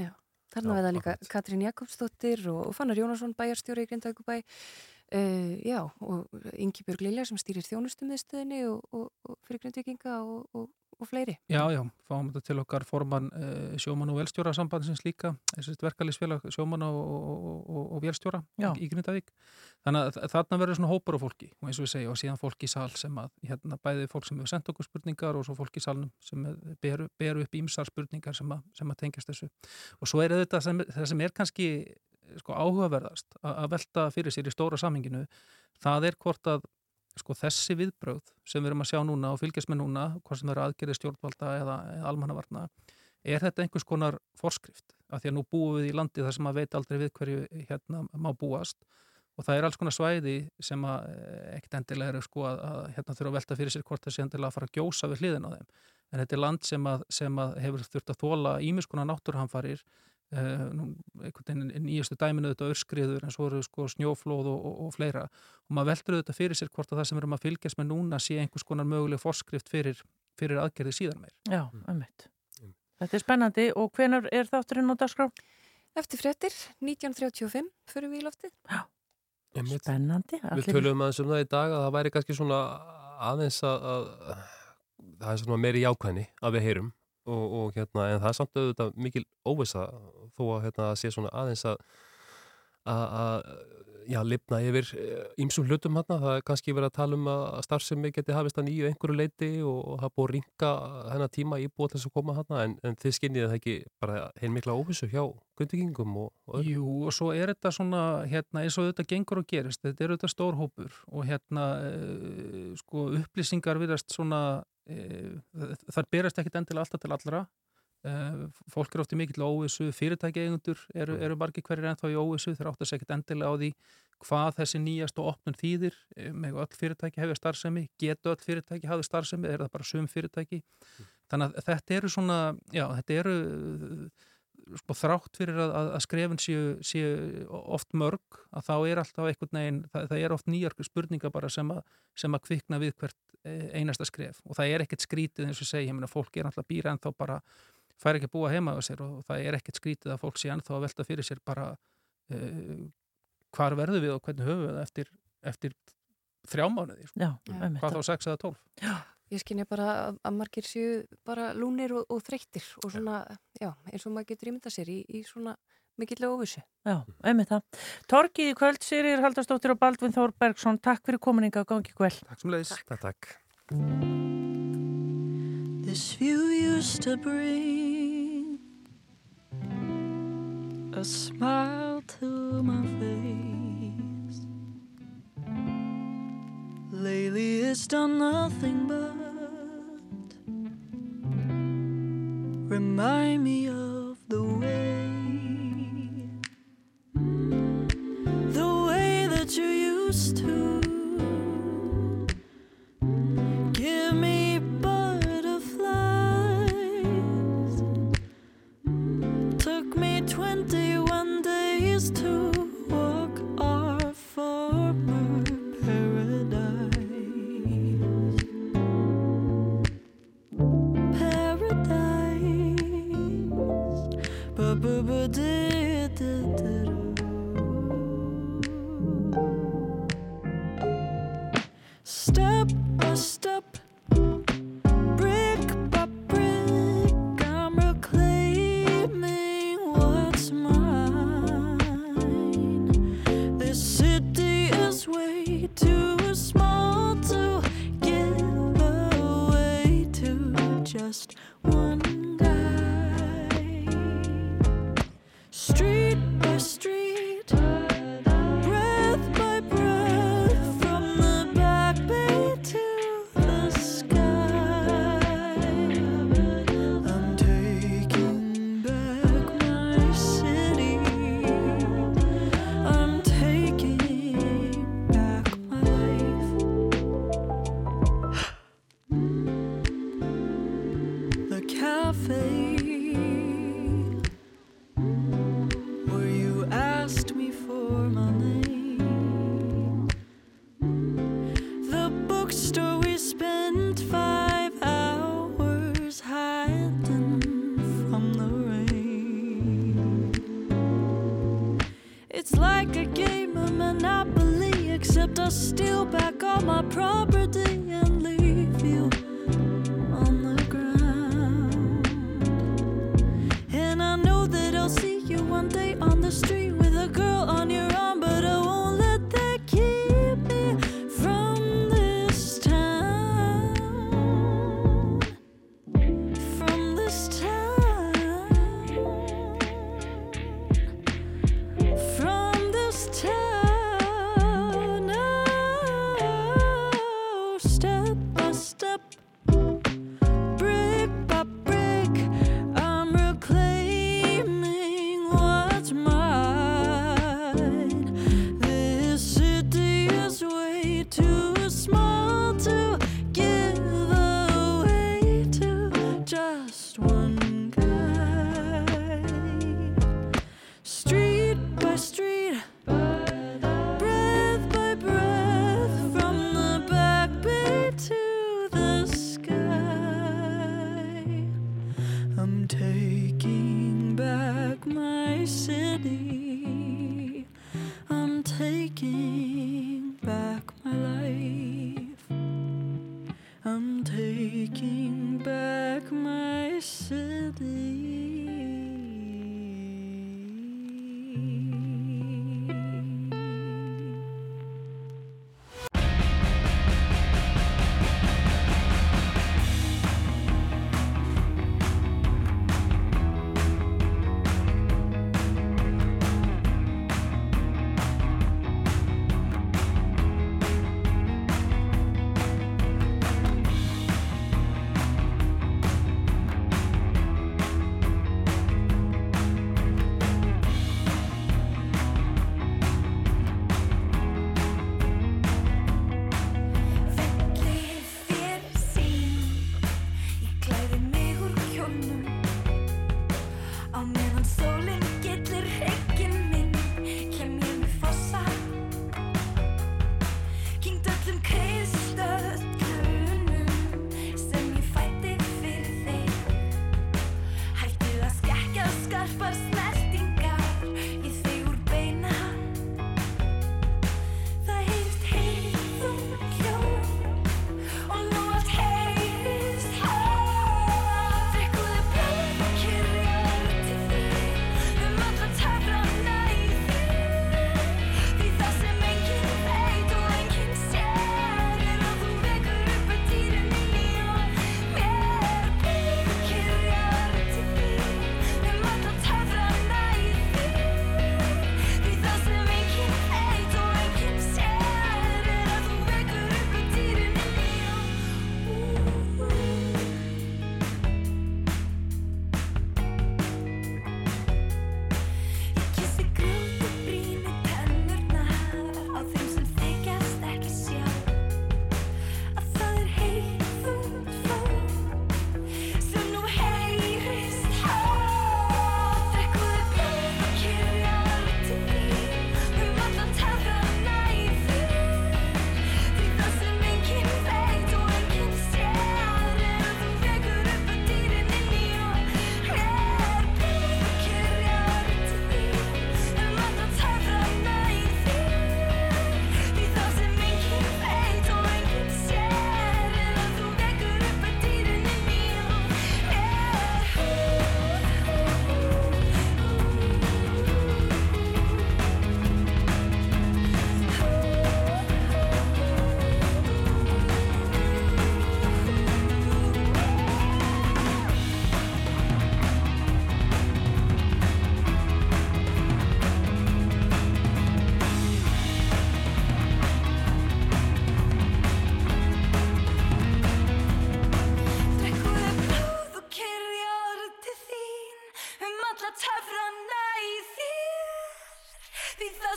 Já, þarna við það líka Katrín Jakobsdóttir og, Fannar Jónasson bæjarstjóri í Grindavíkubæ uh, já, og Ingi Björg Lilja sem stýrir þjónustumiðstöðinni og, og, og fyrir Grindvíkinga og, og, og fleiri Já, já, fáum þetta til okkar formann uh, sjómann og velstjóra sambandsins líka, þessist verkalýsfélag sjómann og, og, og, og velstjóra í Grindavík. Þannig að þarna verður svona hópar af fólki og eins og við segja og síðan fólki í sal sem að, hérna, bæði fólk sem hefur sendt okkur spurningar og svo fólk í salnum sem er- beru, beru upp ímsar spurningar sem að, sem að tengjast þessu. Og svo er þetta sem, það sem er kannski sko, áhugaverðast að, að velta fyrir sér í stóra samhenginu, það er hvort að sko þessi viðbröð sem við erum að sjá núna og fylgjast með núna, hvort sem eru aðgerið stjórnvalda eða, eða almannavarna, er þetta einhvers konar forskrift? Af því að nú búum við í landi þar sem maður veit aldrei við hverju hérna má búast og það er alls konar svæði sem að eh, ekkert endilega eru sko að, að hérna þurfa að velta fyrir sér hvort sé endilega að fara að gjósa við hliðin á þeim. En þetta er land sem að, sem að hefur þurft að þóla ímiskona náttúrhanfarir Veginn nýjastu dæminu þetta örskriður en svo eru sko snjóflóð og, og, og fleira og maður veldur þetta fyrir sér hvort að það sem við erum að fylgjast með núna sé einhvers konar möguleg forskrift fyrir, fyrir aðgerði síðan meir. Já, ummitt. Þetta er spennandi og hvenar er þátturinn á dagskrá? Eftir fréttir, 1935 fyrir við í loftið Einmitt. Spennandi. Við allir- tölum aðeins um það í dag að það væri kannski svona aðeins að, að það er svona meiri jákvæðni að við heyrum og, og hérna, en það er samt auðvitað mikil óvisa þó að hérna sé svona aðeins að að, já, lifna yfir ýmsum hlutum hérna, það er kannski verið að tala um að starfsemi geti hafist að nýju einhverju leiti og, það búið að ringa hennar tíma íbúið þess að koma hérna, en, en þið skinnið það ekki bara heil mikla óvisu hjá grundvikingum og, og. Jú, og svo er þetta svona, hérna, eins og þetta gengur og gerist, þetta er þetta stór hópur og hérna, uh, sko, upplýsingar virðast svona, uh, þar berast ekkit endilega alltaf til allra, fólk er oft í mikill óvissu, fyrirtæki eigundur eru, eru margir hverjir ennþá í óvissu, þeir átt að segja ekkit endilega á því hvað þessi nýjast og opnun þýðir. Eh, með öll fyrirtæki hefur starfsemi getur öll fyrirtæki hafið starfsemi er það bara sum fyrirtæki? Þannig að þetta eru svona, já, þetta eru sko, þrátt fyrir að, að, skrefin séu, séu oft mörg að þá er alltaf einhvern veginn það, það er oft nýjar spurningar bara sem að, sem að kvikna við hvert eh, einasta skref. Og það er ekkert skrítið eins og segja, ég meina fólk er alltaf býra en þá bara fær ekki að búa heima á sér og það er ekkert skrítið að fólk sé ennþá að velta fyrir sér bara uh, hvar verður við og hvernig höfum við það eftir, eftir þrjá mánuði sko. Já, hvað þá sex eða tólf Já Ég skynja bara að, að margir séu bara lúnir og, og þreyttir og svona, já, eins og maður getur ímynda sér í, í svona mikillega óvissu. Já, einmitt það. Torkið í kvöld, Sirir Haldarsdóttir og Baldvin Þór Bergson, takk fyrir kominninga og gangi kvel. Takk sem leiðis. Takk, takk. This view used to bring a smile to my face. Lately it's done nothing but remind me of the way, the way that you used to Step by step,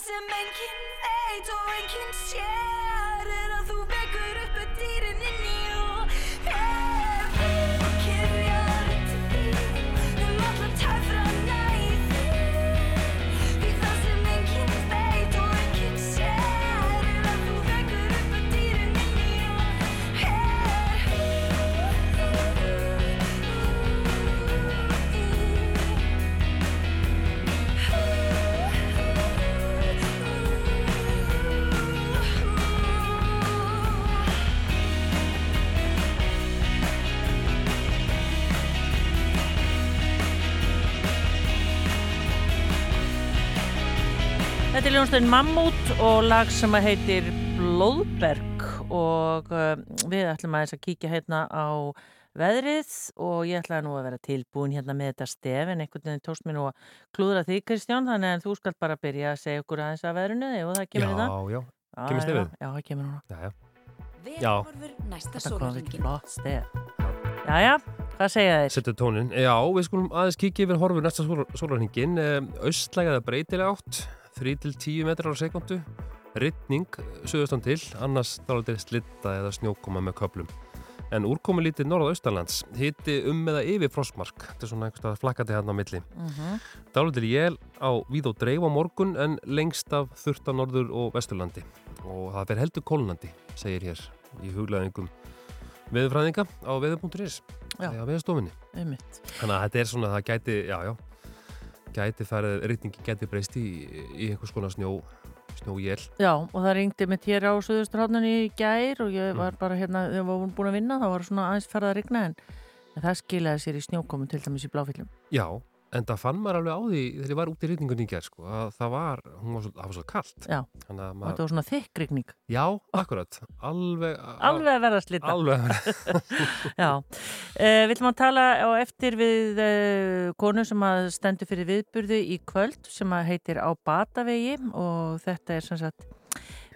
sem enginn veit og enginn sér. Er að þú vekur upp að dýrin inn í Þetta ljónstöðin Mammút og lag sem að heitir Blóðberg og uh, við ætlum aðeins að kíkja hérna á veðrið og ég ætlaði nú að vera tilbúin hérna með þetta stef en einhvern veginn tókst mér nú að klúðra því Kristján þannig að þú skalt bara byrja að segja okkur aðeins að veðrunu og það kemur í það. Já, já, Já, kemur já, stefið? Já, það kemur núna. Já, já. Þetta kom ekki flott stef. Jæja, hvað segja þeir? Settu tónin. Já, við skulum aðeins kíkja yfir horfur næsta sólarhingin. Austlægaða breytilega átt, 3-10 metrar á sekundu. Rittning, söðustan til, annars dálitir slitta eða snjókoma með köplum. En úrkomi lítið norða austalands, hitti um eða yfir frostmark. Þetta er svona einhverstað flakkandi hérna á milli. Mhm. Dálitir jél á víð og dreif á morgun en lengst af þurft á norður og vesturlandi. Og það fer heldur kólnandi, segir hér í huglæðingum veðurfræðinga á veður.is veðurstofinni. Einmitt. Þannig að þetta er svona, það gæti, já, já, gæti farið, rýtningi gæti breyst í, í einhvers konar snjó, snjójél. Já, og það ringdi mitt hér á Suðusturháttunni í gær og Mm. ég var bara hérna, þegar við vorum búin að vinna, þá var svona aðeins farið að rigna en, það skilaði sér í snjókomu til dæmis í bláfyllum. Já, en það fann maður alveg á því þegar ég var út í rýtningunni í gerð, sko, að það var, hún var svo, það var svo kallt. Já, maður, þetta var svona þykk rigning. já, akkurat, alveg, Alveg að verða slita. alveg að verða. Já, uh, við ætlum að tala á eftir við uh, konu sem að stendur fyrir viðburðu í kvöld sem að heitir Á Batavegi og þetta er sem sagt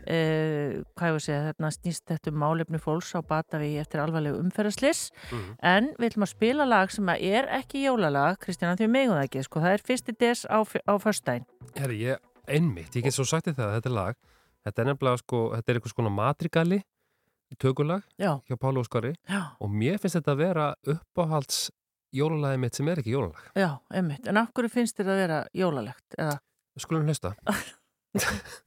Uh, hvað ég að segja, þarna snýst þetta um málefni fólks á Batavegi eftir alvarlegu umferðaslis Mhm. en við ætlum að spila lag sem er ekki jólalag Kristjana því megum það ekki, sko, það er fyrsti des á, á föstudaginn Herri, ég, einmitt, ég get svo sagt þér það, þetta lag, þetta er nefnilega, sko, þetta er einhvers konar matrigali, tökulag, Já. hjá Pála Óskari Já. og mér finnst þetta að vera uppáhalds jólalagi mitt sem er ekki jólalag. Já, einmitt, en af hverju finnst þér að vera jólalegt? Eða? Skulum hlusta.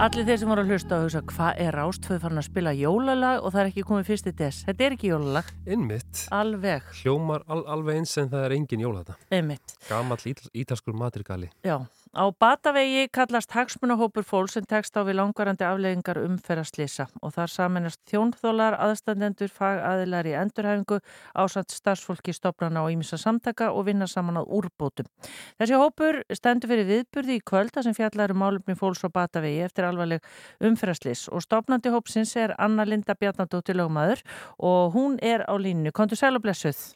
Allir þeir sem voru að hlusta að hugsa hvað er Rástföð farin að spila jólalag og það er ekki komið fyrst í des. Þetta er ekki jólalag. Innmitt. Alveg. Hljómar al alveg eins en það er engin jólata. Einmitt. Gamall ít ítalskur matrigali. Já, á Batavegi kallast hagsmunahópur fólk sem tekst á við langvarandi afleggingar umferðarslýsa og þar saminast þjónþólar, aðstandendur, fagaðilar í endurhæfingu, ásand starfsfólki stopnana og ímissa samtaka og vinna saman á úrbótum. Þessi hópur stendur fyrir viðburði í kvölda sem fjallar um málumni fólks á Batavegi eftir alvarleg umferðarslýs og stopnandi hópsins er Anna Linda Bjarnadóttir lögmaður og hún er á línu. Kontur sæl og blessuð.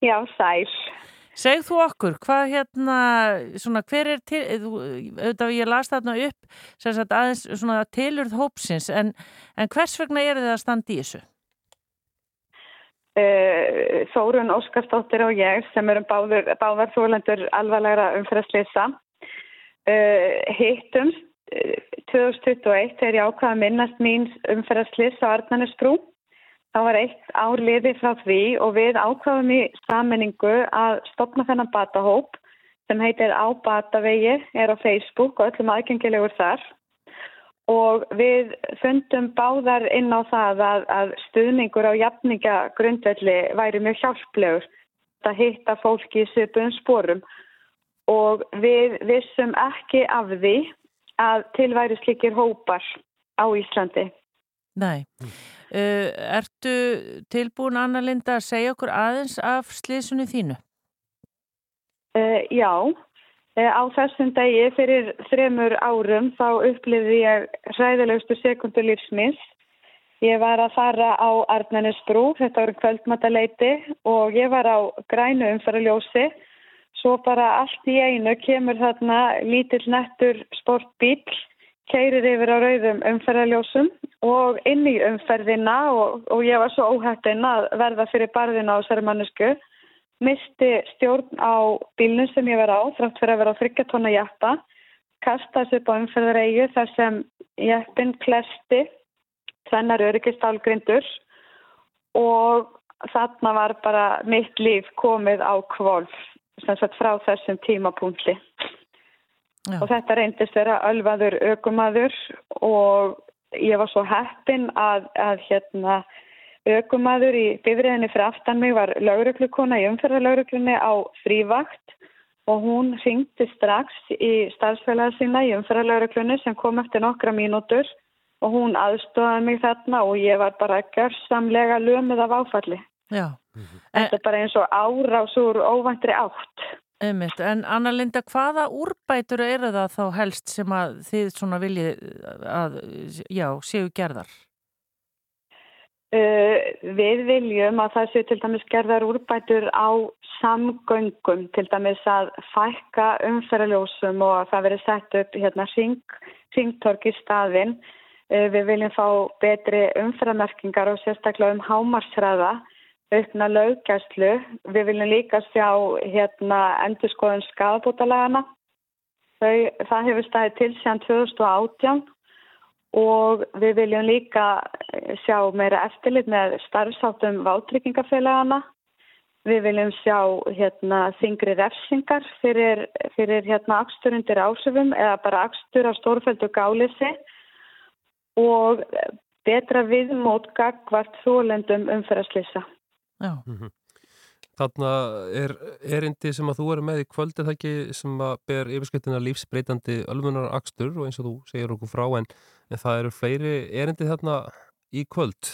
Já, sæl. Segð þú okkur, hvað hérna, svona, hver er til, auðvitað ég las þarna upp, sagt aðeins svona tilurð hópsins, en, en hvers vegna er þið að standa í þessu? Uh, Þórun Óskarsdóttir og ég sem erum báður, báðar þólendur alvarlegra umfæðslýsa hittumst uh, 2021 þegar ég ákvaða að minnast mín umfæðslýs á Arnarnesbrú. Það var eitt ár liði frá því og við ákvaðum í sammenningu að stopna þennan batahóp sem heitir Á Batavegi, er á Facebook og öllum aðgengilegur þar. Og við fundum báðar inn á það að, að stuðningur á jafningagrundvelli væri mjög hjálplegur. Að hitta fólki í söpum sporum. Og við vissum ekki af því að tilværi slikir hópar á Íslandi. Nei. Uh, ertu tilbúin, Anna Linda, að segja okkur aðeins af slísunni þínu? Uh, já, uh, á þessum degi fyrir þremur árum þá upplifði ég hræðilegustu sekundu lífsmins. Ég var að fara á Arnænisbrú, þetta voru kvöldmataleiti og ég var á grænu umfæraljósi. Svo bara allt í einu kemur þarna lítill nettur sportbíl, keirir yfir á rauðum umferðarljósum og inn í umferðina og, og ég var svo óhættin að verða fyrir barðina á þessari mannesku. Misti stjórn á bílnum sem ég var á, þrátt fyrir að vera á þryggjartonna jæppa, kastaði upp á umferðareigu þar sem jæppin klesti, tvennar öryggistálgrindur og þarna var bara mitt líf komið á kvolf sem sagt frá þessum tímapunkti. Já. Og þetta reyndist vera ölvaður ökumadur og ég var svo heppin að, að hérna ökumadur í bifriðinni fyrir aftan mig var lauruglukona í umferðarlauruglunni á frívakt og hún ringdi strax í starfsfélagi sína í umferðarlauruglunni sem kom eftir nokkra mínútur og hún aðstofaði mig þarna og ég var bara görsamlega lömið af áfalli. Já. Þetta er bara eins og árás úr óvæntri átt. Einmitt. En Anna Linda, hvaða úrbætur eru það þá helst sem að þið svona viljið að, já, séu gerðar? Uh, við viljum að það séu til dæmis gerðar úrbætur á samgöngum, til dæmis að fækka umferðaljósum og að það veri sett upp hérna ring, ringtork í staðin. Uh, við viljum fá betri umferðamerkingar og sérstaklega um hámarsræða, aukna löggæslu. Við viljum líka sjá hérna endurskoðun skafabótalagana. Það hefur staðið til síðan 2018 og við viljum líka sjá meira eftirlit með starfsáttum vátrykingafélagana. Við viljum sjá hérna, þingri refsingar fyrir, fyrir hérna, akstur undir ásöfum eða bara akstur á stórfældu gálisi og betra viðmót gagvart þólendum umferðarslýsa. Já. Mm -hmm. Þarna er erindi sem að þú eru með í kvöld eða ekki sem að ber yfirskyttina lífsbreytandi ölmunar akstur og eins og þú segir okkur frá en, en það eru fleiri erindi þarna í kvöld.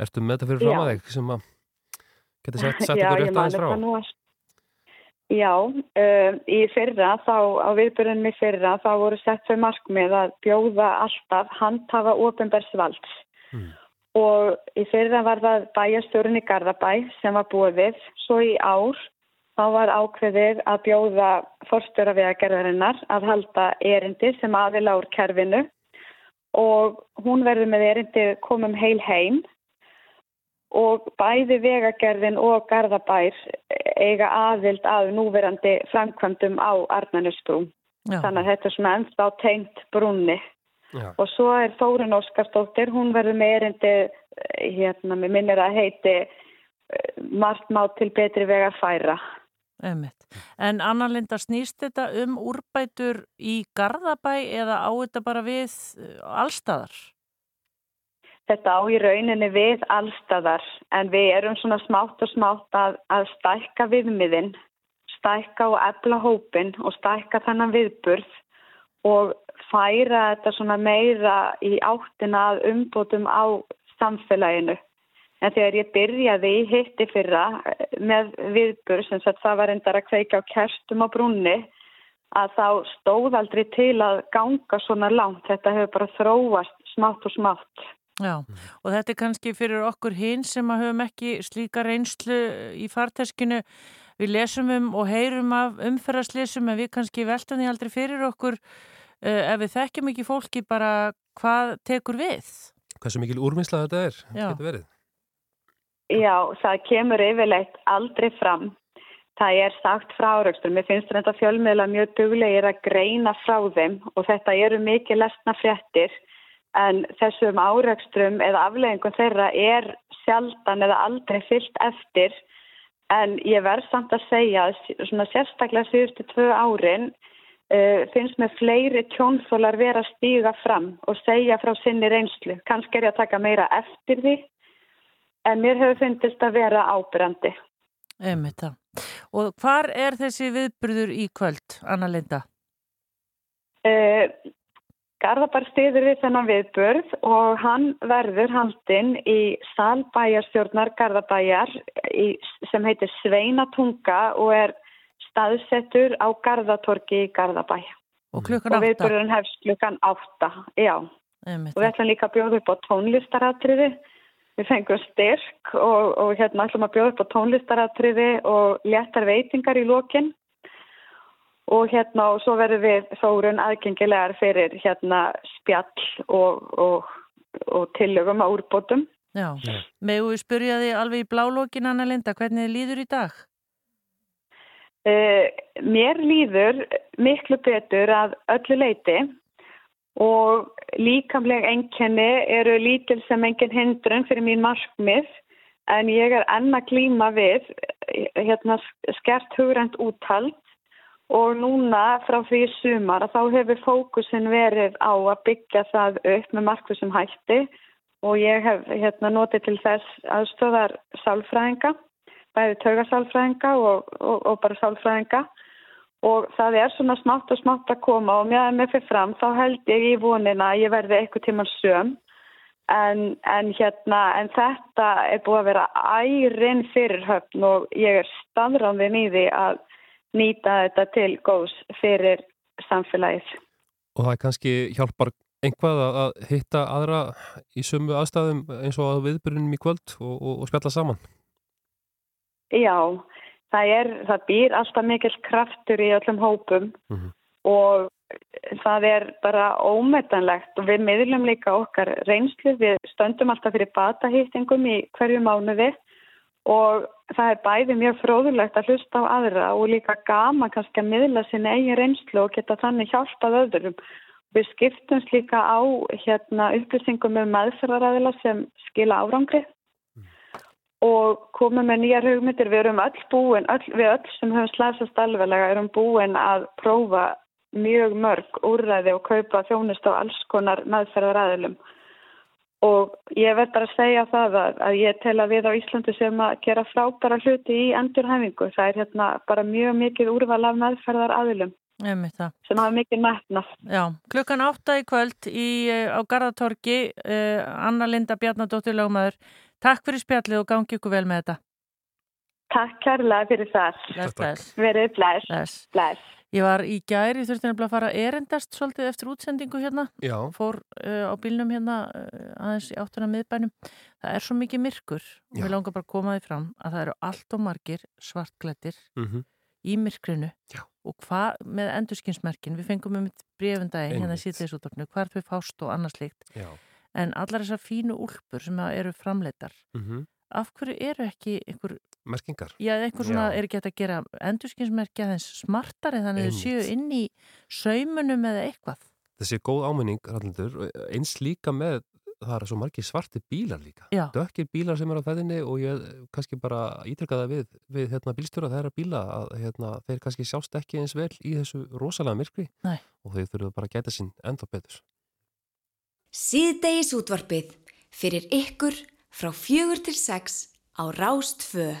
Ertu með þetta fyrir fram að þig sem að getur sett, sett okkur rétt aðeins frá? Já, um, í fyrra þá, á viðbörunni fyrra þá voru sett fyrir markmið að bjóða alltaf handhafa ofinberðsvalds. Hmm og í fyrra var það bæjastjórun í Garðabæ sem var búið svo í ár þá var ákveðið að bjóða forstjóra vegagerðarinnar að halda erindi sem aðila úr kerfinu. Og hún verður með erindi komum heil heim. Og bæði vegagerðin og Garðabær eiga aðild að núverandi framkvæmdum á Arnarnusbrú þannig að þetta er svona ennþá tengt brúnni Já. og svo er Þórun Óskarsdóttir, hún verður með erindi, eh, hérna, með minnir að heiti eh, margt má til betri vegar færa. Einmitt. En Anna Linda, snýst þetta um úrbætur í Garðabæ eða á þetta bara við eh, allstæðar? Þetta á í rauninni við allstæðar en við erum svona smátt og smátt að, að stækka viðmiðin, stækka og efla hópin og stækka þannan viðburð og færa þetta svona meira í áttina að umbótum á samfélaginu. En þegar ég byrjaði hitti fyrra eh, með viðbur sem það var endar að kveika á kerstum á brunni að þá stóð aldrei til að ganga svona langt. Þetta hefur bara þróast smátt og smátt. Já, og þetta er kannski fyrir okkur hinn sem að höfum ekki slíka reynslu í farteskinu. Við lesum um og heyrum af umferðarslesum en við kannski veltum því aldrei fyrir okkur ef við þekkjum ekki fólki bara hvað tekur við? Hversu mikil úrvinnsla þetta er, getur verið? Já, það kemur yfirleitt aldrei fram. Það er sagt frá áraugstur. Mér finnst þetta fjölmiðla mjög duglegir að greina frá þeim og þetta eru mikið lesna fréttir en þessum áraugstrum eða afleggingum þeirra er sjaldan eða aldrei fyllt eftir en ég verð samt að segja að sérstaklega síðustu tvö árin uh, finnst með fleiri tjónþólar vera að stíga fram og segja frá sinni reynslu. Kannski er ég að taka meira eftir því en mér hefur finnist að vera ábyrjandi. Emið það. Og hvar er þessi viðbyrður í kvöld, Anna Linda? Uh, Garðabar stiður við þennan viðbörð og hann verður haldinn í salbæjarstjórnar Garðabæjar sem heitir Sveinatunga og er staðsettur á Garðatorki í Garðabæ. Og klukkan átta? Og viðbörðun hefst klukkan átta, já. Einmitt. Og við ætlum líka að bjóða upp á tónlistaratriði. Við fengum styrk og, og hérna ætlum að bjóða upp á tónlistaratriði og léttar veitingar í lókinn. Og hérna og svo verður við þórun aðgengilegar fyrir hérna spjall og, og, og tillögum að úrbótum. Já, við spyrja því alveg í blálókin Anna Linda, hvernig þið líður í dag? Uh, mér líður miklu betur að öllu leiti og líkamlega enginni eru lítil sem engin hindrun fyrir mín markmið en ég er enna klíma við hérna, skert hugrænt úthald. Og núna frá því sumar að þá hefur fókusin verið á að byggja það upp með markmið sem hætti. Og ég hef hérna, notið til þess aðstöðar sálfræðinga bæði taugasálfræðinga og, og, og bara sálfræðinga og það er svona smátt og smátt að koma og mér með fyrir fram þá held ég í vonina að ég verði eitthvað tíman söm en, en hérna, en þetta er búið að vera ærin fyrir höfn og ég er staðráðin í því að nýta þetta til góðs fyrir samfélagið. Og það er kannski hjálpar einhvað að- að hitta aðra í sömu aðstæðum eins og að viðbyrjunum í kvöld og, og, og spjalla saman. Já, það, er, það býr alltaf mikil kraftur í öllum hópum og það er bara ómetanlegt. Og við miðlum líka okkar reynslu, við stöndum alltaf fyrir batahýstingum í hverju mánuði og það er bæði mjög fróðulegt að hlusta á aðra og líka gama kannski að miðla sinni eigin reynslu og geta þannig hjálpað öðrum. Við skiptumst líka á hérna, upplýsingum um meðferðaræðila sem skila árangri og komum með nýjar hugmyndir. Við erum öll búin, öll, við öll sem höfum slæsast alveglega erum búin að prófa mjög mörg úrræði og kaupa þjónust á alls konar meðferðaræðilum. Og ég verð bara að segja það að, að ég tel að við á Íslandi sem að gera frábæra hluti í endurhæfingu. Það er hérna bara mjög mikið úrval af meðferðaræðilum sem hafa mikið metnað. Já, klukkan átta í kvöld í, eh, á Garðatorgi, uh, Anna Linda Bjarnadóttir lögmaður. Takk fyrir spjallið og gangi ykkur vel með þetta. Takk kærlega fyrir það. Bless, bless. Verið bless. Bless. bless. Ég var í gæri, þurfti nefnilega að fara erendast svolítið eftir útsendingu hérna. Já. Fór uh, á bílnum hérna uh, aðeins í áttuna miðbænum. Það er svo mikið myrkur. Já. Við langar bara að koma því fram að það eru allt og margir svartklættir Mhm. í myrkrinu. Já. Og hvað með endurskinsmerkin? Við fengum um brefundagi hérna Einmitt. síðleis útdorfnu, hvert við fást og annars líkt. Já. En allar þessar fínu úlpur sem eru framleitar, Mhm. af hverju eru ekki einhver, Merkingar. já, einhver svona, Já. er ekki hægt að gera endurskinsmerki aðeins smartari þannig að þau séu inn í saumunum eða eitthvað? Þessi góð áminning, Rallindur, eins líka með, það er svo margir svarti bílar líka. Dökkir bílar sem eru á feðinni og ég kannski bara ítrykka það við, við hérna, bílstjóra þeirra bíla að hérna, þeir kannski sjást ekki eins vel í þessu rosalega myrkri Nei. og þeir þurfa bara að gæta sín enda betur. Síðdegis útvarpið fyrir ykkur frá fjögur til sex á Rástfö.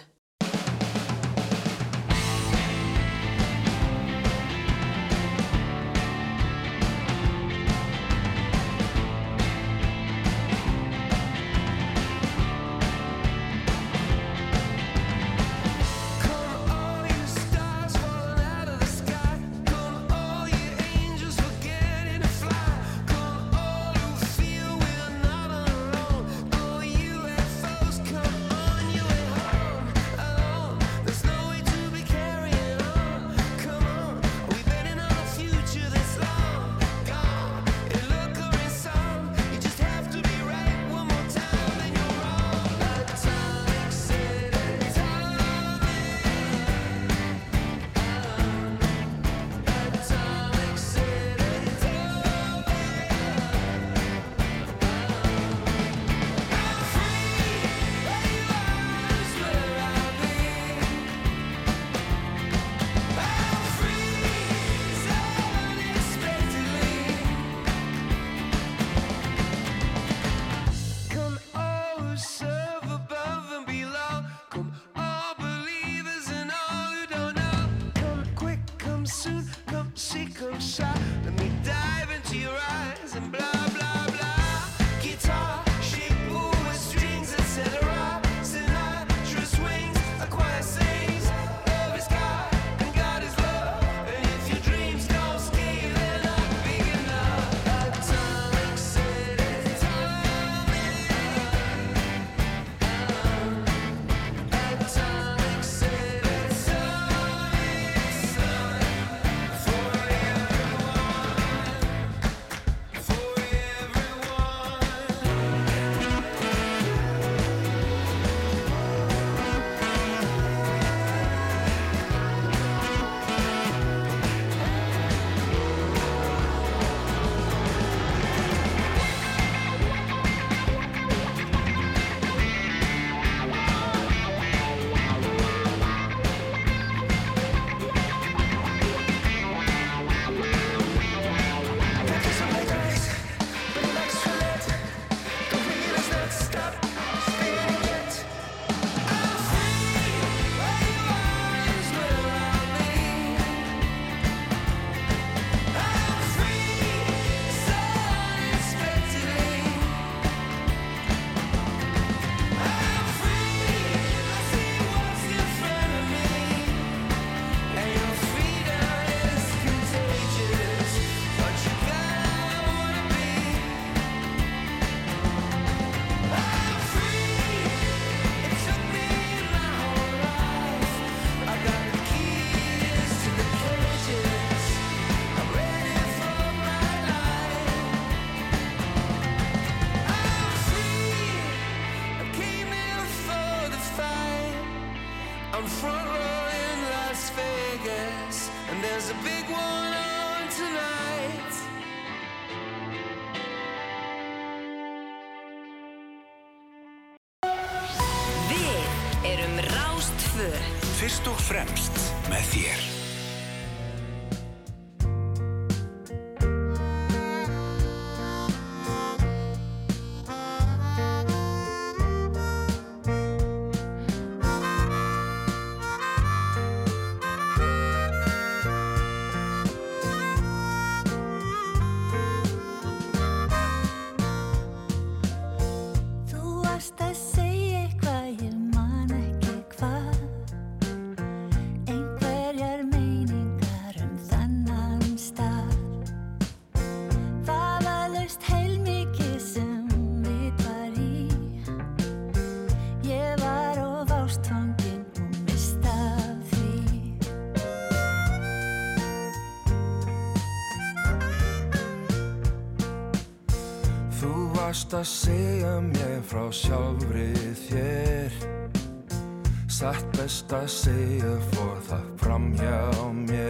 Fyrst og fremst með þér. að segja mér frá sjálfri þér. Satt best að segja fór það fram hjá mér.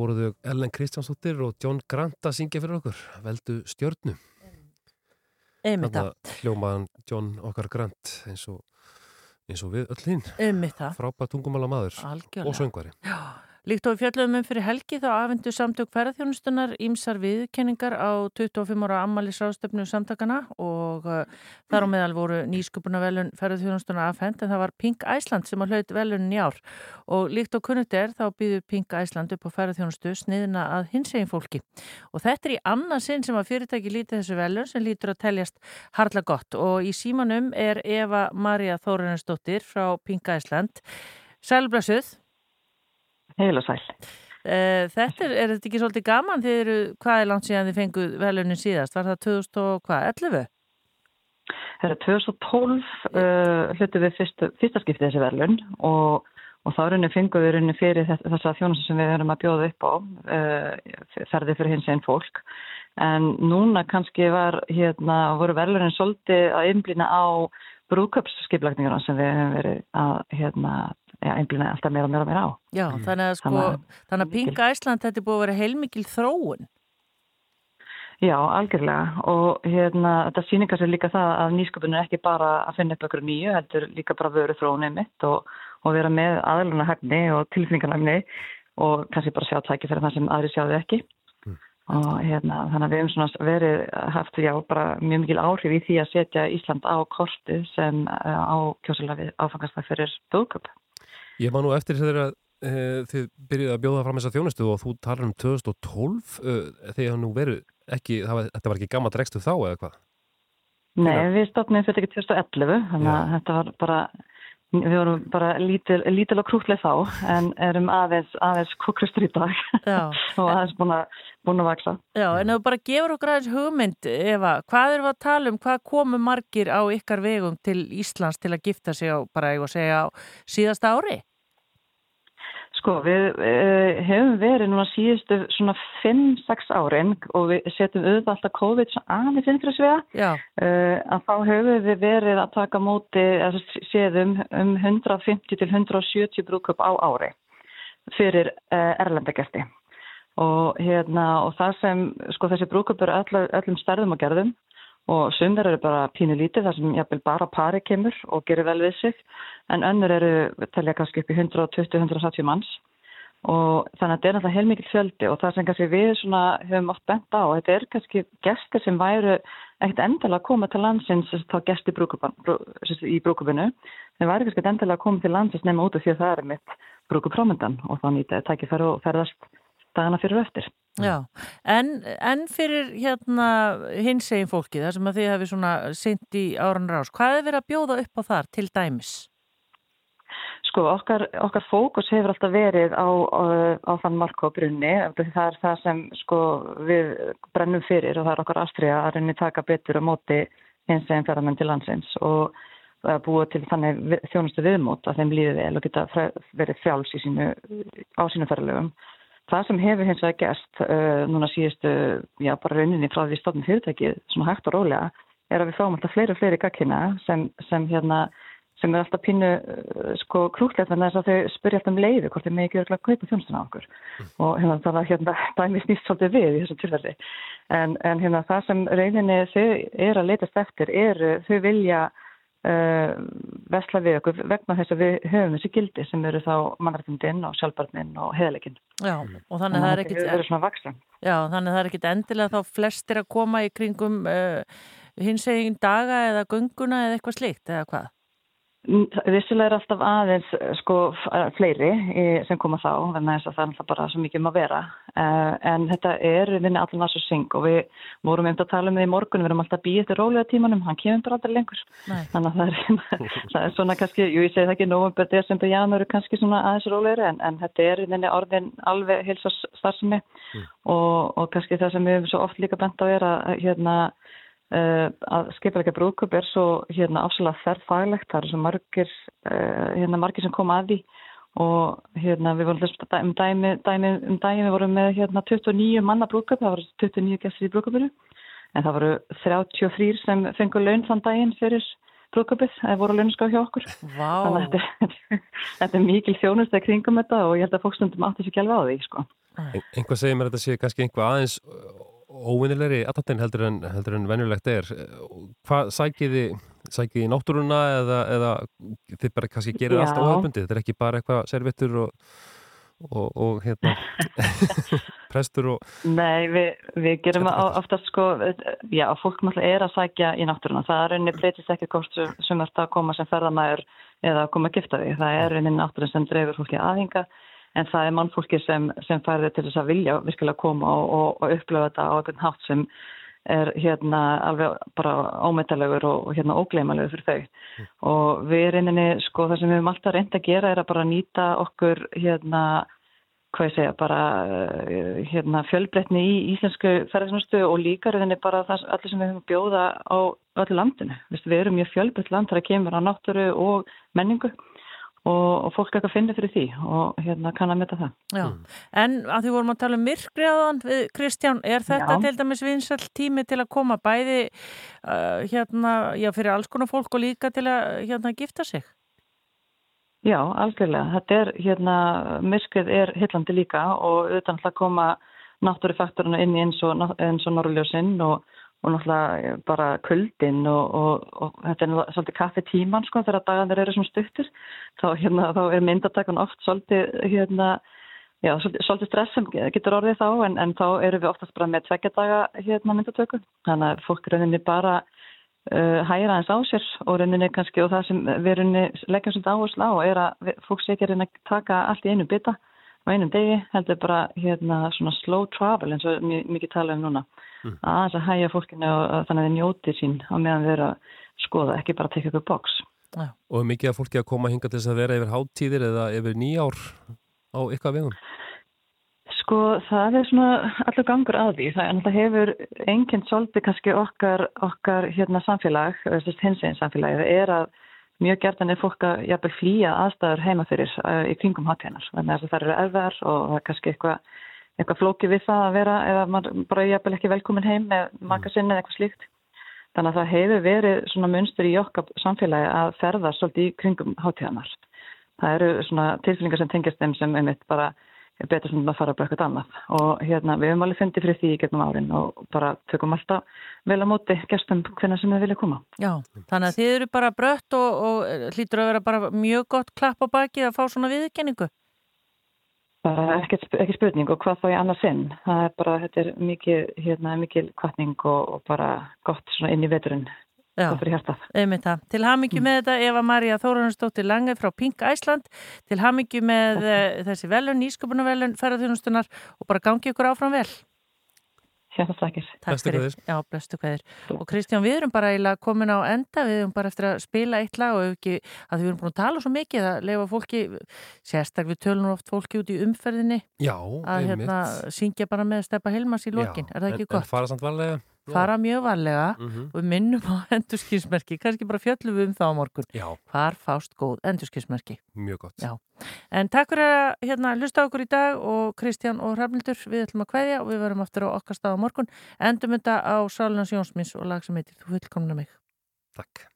voru þau Ellen Kristjánsdóttir og John Grant að syngja fyrir okkur veldu stjörnu. Þannig að hljómaðan John okkar Grant eins og, eins og við öll hinn frábært tungumála maður Algjörlega. og söngvari. Já Líkt við fjöldum um fyrir helgi þá afindu samtök ferðarþjónustunar ímsar viðkenningar á 25 ára ammali sástöfnu samtakana og uh, þar á meðal voru nýskupuna velun ferðarþjónustunar afhend en það var Pink Æsland sem að hlaut velunin í ár. Og líkt og kunnut er þá býður Pink Æsland upp á ferðarþjónustu sniðina að hins egin fólki. Og þetta er í annað sinn sem að fyrirtæki lítið þessu velun sem lítur að teljast harla gott. Og í símanum er Eva Maria Þórunnsdóttir frá Pink Æsland Sælblössuð Heil og sæl. Eh, Þetta er, er þetta ekki svolítið gaman þegar hvað er langt síðan þið fenguð velunin síðast? Var það 2011? Það er 2012 uh, hlutu við fyrstu, fyrsta skiptið þessi velun og, og þá runni fenguð við runni fyrir þess, þessa þjónustu sem við erum að bjóða upp á uh, ferði fyrir hins einn fólk en núna kannski var hérna, voru velunin svolítið að einblýna á brúköpsskiplagninguna sem við hefum verið að hérna, ja, einblýna alltaf meira og meira og meira á. Já, þannig að sko, Þannig þannig að Pink Æsland þetta er búið að vera heilmikil þróun. Já, algjörlega og hérna, þetta sýningar sér líka það að nýsköpun er ekki bara að finna upp okkur nýju, heldur líka bara vöru þróunni mitt og, og vera með aðluna hægni og tilfinningarnægni og kannski bara sjá tæki fyrir það sem aðri sjáðu ekki. Og hérna, þannig að við hefum svona verið haft já, bara mjög mikil áhrif í því að setja Ísland á korti sem uh, á kjósilega við áfangast það fyrir búköp. Ég man nú eftir þegar að e, þið byrjuði að bjóða fram þessa þjónustu og þú talar um 2012 e, þegar nú veru ekki, það var, þetta var ekki gamma dregstu þá eða hvað? Nei, við stopnum fyrir ekki 2011, þannig að þetta var bara, við vorum bara lítil, lítil og krútlega þá en erum aðeins, aðeins kuklustur í dag og aðeins búin að, búin að vaksa. Já, en þú bara gefur okkur aðeins hugmynd, Eva, hvað við að tala um, hvað komu margir á ykkar vegum til Íslands til að gifta sig á, bara ég að segja, á síðasta ári? Sko, við uh, hefum verið núna síðustu svona 5-6 árin og við setjum auðvitað alltaf COVID aðeins fyrir svega. Uh, að þá hefur við verið að taka móti, eða séðum um 150 til 170 brúköp á ári fyrir uh, erlendagesti. Og, hérna, og það sem, sko þessi brúköp eru öll, öllum stærðum og gerðum og sumir eru bara pínu lítið þar sem jafnvel bara pari kemur og gerir vel við sig en önnur eru, telja kannski upp í 120-170 manns og þannig að þetta er náttúrulega heilmikið fjöldi og það sem kannski við svona höfum oft bent á, þetta er kannski gestir sem væru ekkert endilega að koma til landsins þá gesti í brúkupinu þeir væri kannski endilega að koma til landsins nema út af því að það er mitt brúkuprómyndan og þá nýta þetta ferð og ferðast dagana fyrir og eftir. Já, en, en fyrir hérna hins egin fólki, þar sem að þið hefði svona seint í áran rás, hvað er verið að bjóða upp á þar til dæmis? Sko, okkar, okkar fókus hefur alltaf verið á, á, á þann markóbrunni, það er það sem sko, við brennum fyrir og það er okkar astriða að reyni taka betur á móti hins egin ferðarmenn til landsins og búa til þannig þjónustu viðmót að þeim líði vel og geta verið fjáls sínu, á sínu ferðarlegum. Það sem hefur hins vegar gerst uh, núna síðustu, já bara rauninni frá því stofnum fyrirtækið, svona hægt og rólega, er að við fáum alltaf fleiri og fleiri gaggina sem, sem hérna, sem er alltaf pínu uh, sko krútlegt þannig að þau spyrja alltaf um leiði hvort þeir með ekki örgulega kaupa þjónstuna á okkur og hérna þannig að hérna dæmi snýst svolítið við í þessum tilfelli. En, en hérna það sem rauninni þau er að leitast eftir er þau vilja vesla við okkur vegna þess að við höfum þessi gildi sem eru þá mannrættindinn og sjálfbarnin og heðalegin Já, og þannig að það er ekkit Já, þannig að það er ekkit endilega þá flestir að koma í kringum uh, hins eginn daga eða gunguna eða eitthvað slikt eða hvað? Vissilega er alltaf aðeins sko fleiri sem koma þá þannig að það er alltaf bara svo mikið um að vera uh, en þetta er vinni allir náttúrulega syng og við vorum einmitt að tala um því í morgun við erum alltaf býðið til rólega tímanum hann kemur bara aldrei lengur Nei. þannig að það er, það er svona kannski jú ég segi það ekki november, desember, janúar kannski svona aðeins rólegri en, en þetta er vinni orðin alveg heilsast starfsemi mm. og, og kannski það sem við hefum svo oft líka bent á er að hérna að skipilega brúkup er svo hérna afsala þerrfaglegt, það eru svo margir uh, hérna margir sem koma að því. Og hérna við vorum þess um dæmi, dæmi um dæmi við vorum með hérna 29 manna brúkup, það voru 29 gæstir í brúkupinu en það voru 33 sem fengur laun þann daginn fyrir brúkupið, það voru launskáð hjá okkur. Vá. þannig að þetta, þetta er mikil þjónust að kringum þetta og ég held að fólkstundum átti sér alveg á því sko. Einhvað segir mér að þetta sé kannski einhvað aðeins óvinnilegri aðtatinn heldur heldur en venjulegt er. Hvað sækiði sækiði í náttúruna eða, eða þið bara kannski gerir allt óhafbundi? Þetta er ekki bara eitthvað servittur og, og, og hérna prestur og Nei, við, við gerum oftast sko, já, fólk náttúrulega er að sækja í náttúruna. Það er rauninni breytist ekki hvort sem- sem ert að koma sem ferðamæður eða að koma að gifta því. Það er rauninni náttúrulega sem dreifur fólki aðhinga en það er mannfólki sem, sem færði til þess að vilja virkilega koma og, og, og upplifa þetta á einhvern hátt sem er hérna alveg bara ómetallegur og, og hérna ógleimalegur fyrir þau. Og við rauninni, sko, það sem við höfum alltaf reynd að gera er að bara nýta okkur hérna hvað ég segja, bara uh, hérna, fjölbreytni í íslensku ferðarþjónustu og líka rauninni bara það allir sem við höfum að bjóða á öllu landinu. Vistu, við erum mjög fjölbreytt land þegar kemur á náttúru og menningu og, og fólk eitthvað finnir fyrir því og hérna kann að metta það. Já, en að því vorum að tala um myrkri áðan, við, Kristján, er þetta Já. til dæmis vinsall tími til að koma bæði uh, hérna, já, fyrir alls konar fólk og líka til að hérna gifta sig? Já, algjörlega. Þetta er, hérna, myrkrið er hillandi líka og auðvitað náttúrulega koma náttúrufaktorina inn í eins og, og norrljósinn og, og náttúrulega bara kuldinn og, og, og þetta er svolítið kaffi tíman sko þegar dagarnir eru svona stuttir. Þá, hérna, þá er myndatakun oft svolítið, hérna, já, svolítið, svolítið stress sem getur orðið þá en, en þá erum við oftast bara með tveggja daga hérna myndatöku. Þannig að fólk rauninni bara uh, hæra eins á sér og rauninni kannski og það sem við rauninni leggjum svolítið áherslu á er að fólk sé ekki að taka allt í einu bita á einum degi, heldur bara hérna svona slow travel eins og mi- mikið tala um núna Mm. aðeins að hæja fólkinu og, og þannig að þið njóti sín á meðan við erum að skoða, ekki bara tekja ykkur box Og er mikið að fólki að koma hinga til þess að vera yfir háttíðir eða yfir nýjár á ykkar vegum? Sko það er svona allur gangur að því. Það er náttúrulega hefur enginn svolítið kannski okkar, okkar hérna samfélag, hins einn samfélagið, er að mjög gertan er fólk að jafnvel flýja aðstæður heima fyrir uh, í kringum hátíðanar. Þannig að það eru erfiðar og það er kannski eitthvað eitthvað flókið við það að vera eða maður bara jafnvel ekki velkomin heim með maka sinni eða eitthvað slíkt. Þannig að það hefur verið svona munstur í okkar samfélagi að ferða svolítið í kringum hátíðanar. Það eru svona tilfélningar sem tengjast þeim sem einmitt bara betur sem að fara upp eitthvað annað og hérna við höfum alveg fundið fyrir því í getnum árin og bara tökum alltaf vel á móti gestum hvernig sem þið vilja koma. Já, þannig að þið eru bara brött og, og hlýtur að vera bara mjög gott klapp á baki að fá svona viðkenningu. Bara ekkert, ekki spurning og hvað þá í annað sinn. Það er bara, þetta er mikið, hérna, mikil kvartning og, og bara gott svona inn í veturinn. Já, það. Til hamingju með þetta Eva Maria Þórunarsdóttir Lange frá Pink Æsland. Til hamingju með uh, þessi velun, nýsköpunarvelun, ferðarþjónustunar og bara gangi ykkur áfram vel. Já, bestu kveðir. Og Kristján, við erum bara eiginlega komin á enda, við erum bara eftir að spila eitt lag og ekki, að við erum búin að tala svo mikið að lefa fólki, sérstak við tölum oft fólki út í umferðinni Já, að hérna, syngja bara með Steppa Hilmas í lokin, er það ekki en, gott? En fara samt varlega. Fara mjög varlega Mhm. og við minnum á endurskinsmerki kannski bara fjöllum við um það á morgun Já. hvar fást góð endurskinsmerki Mjög gott. Já. en takk fyrir að hérna, hlusta okkur í dag og Kristján og Hrafnildur við ætlum að kveðja og við verum aftur á okkar stað á morgun endum þetta á Sálunars Jónsmins og lag sem heitir Þú fullkomna mig Takk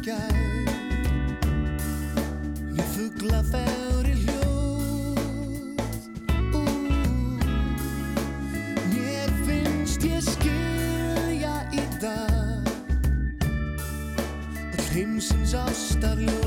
skær Ég þugla þær í hljóð. Ú, Mér finnst ég skilja í dag. Og heimsins ástarljóð.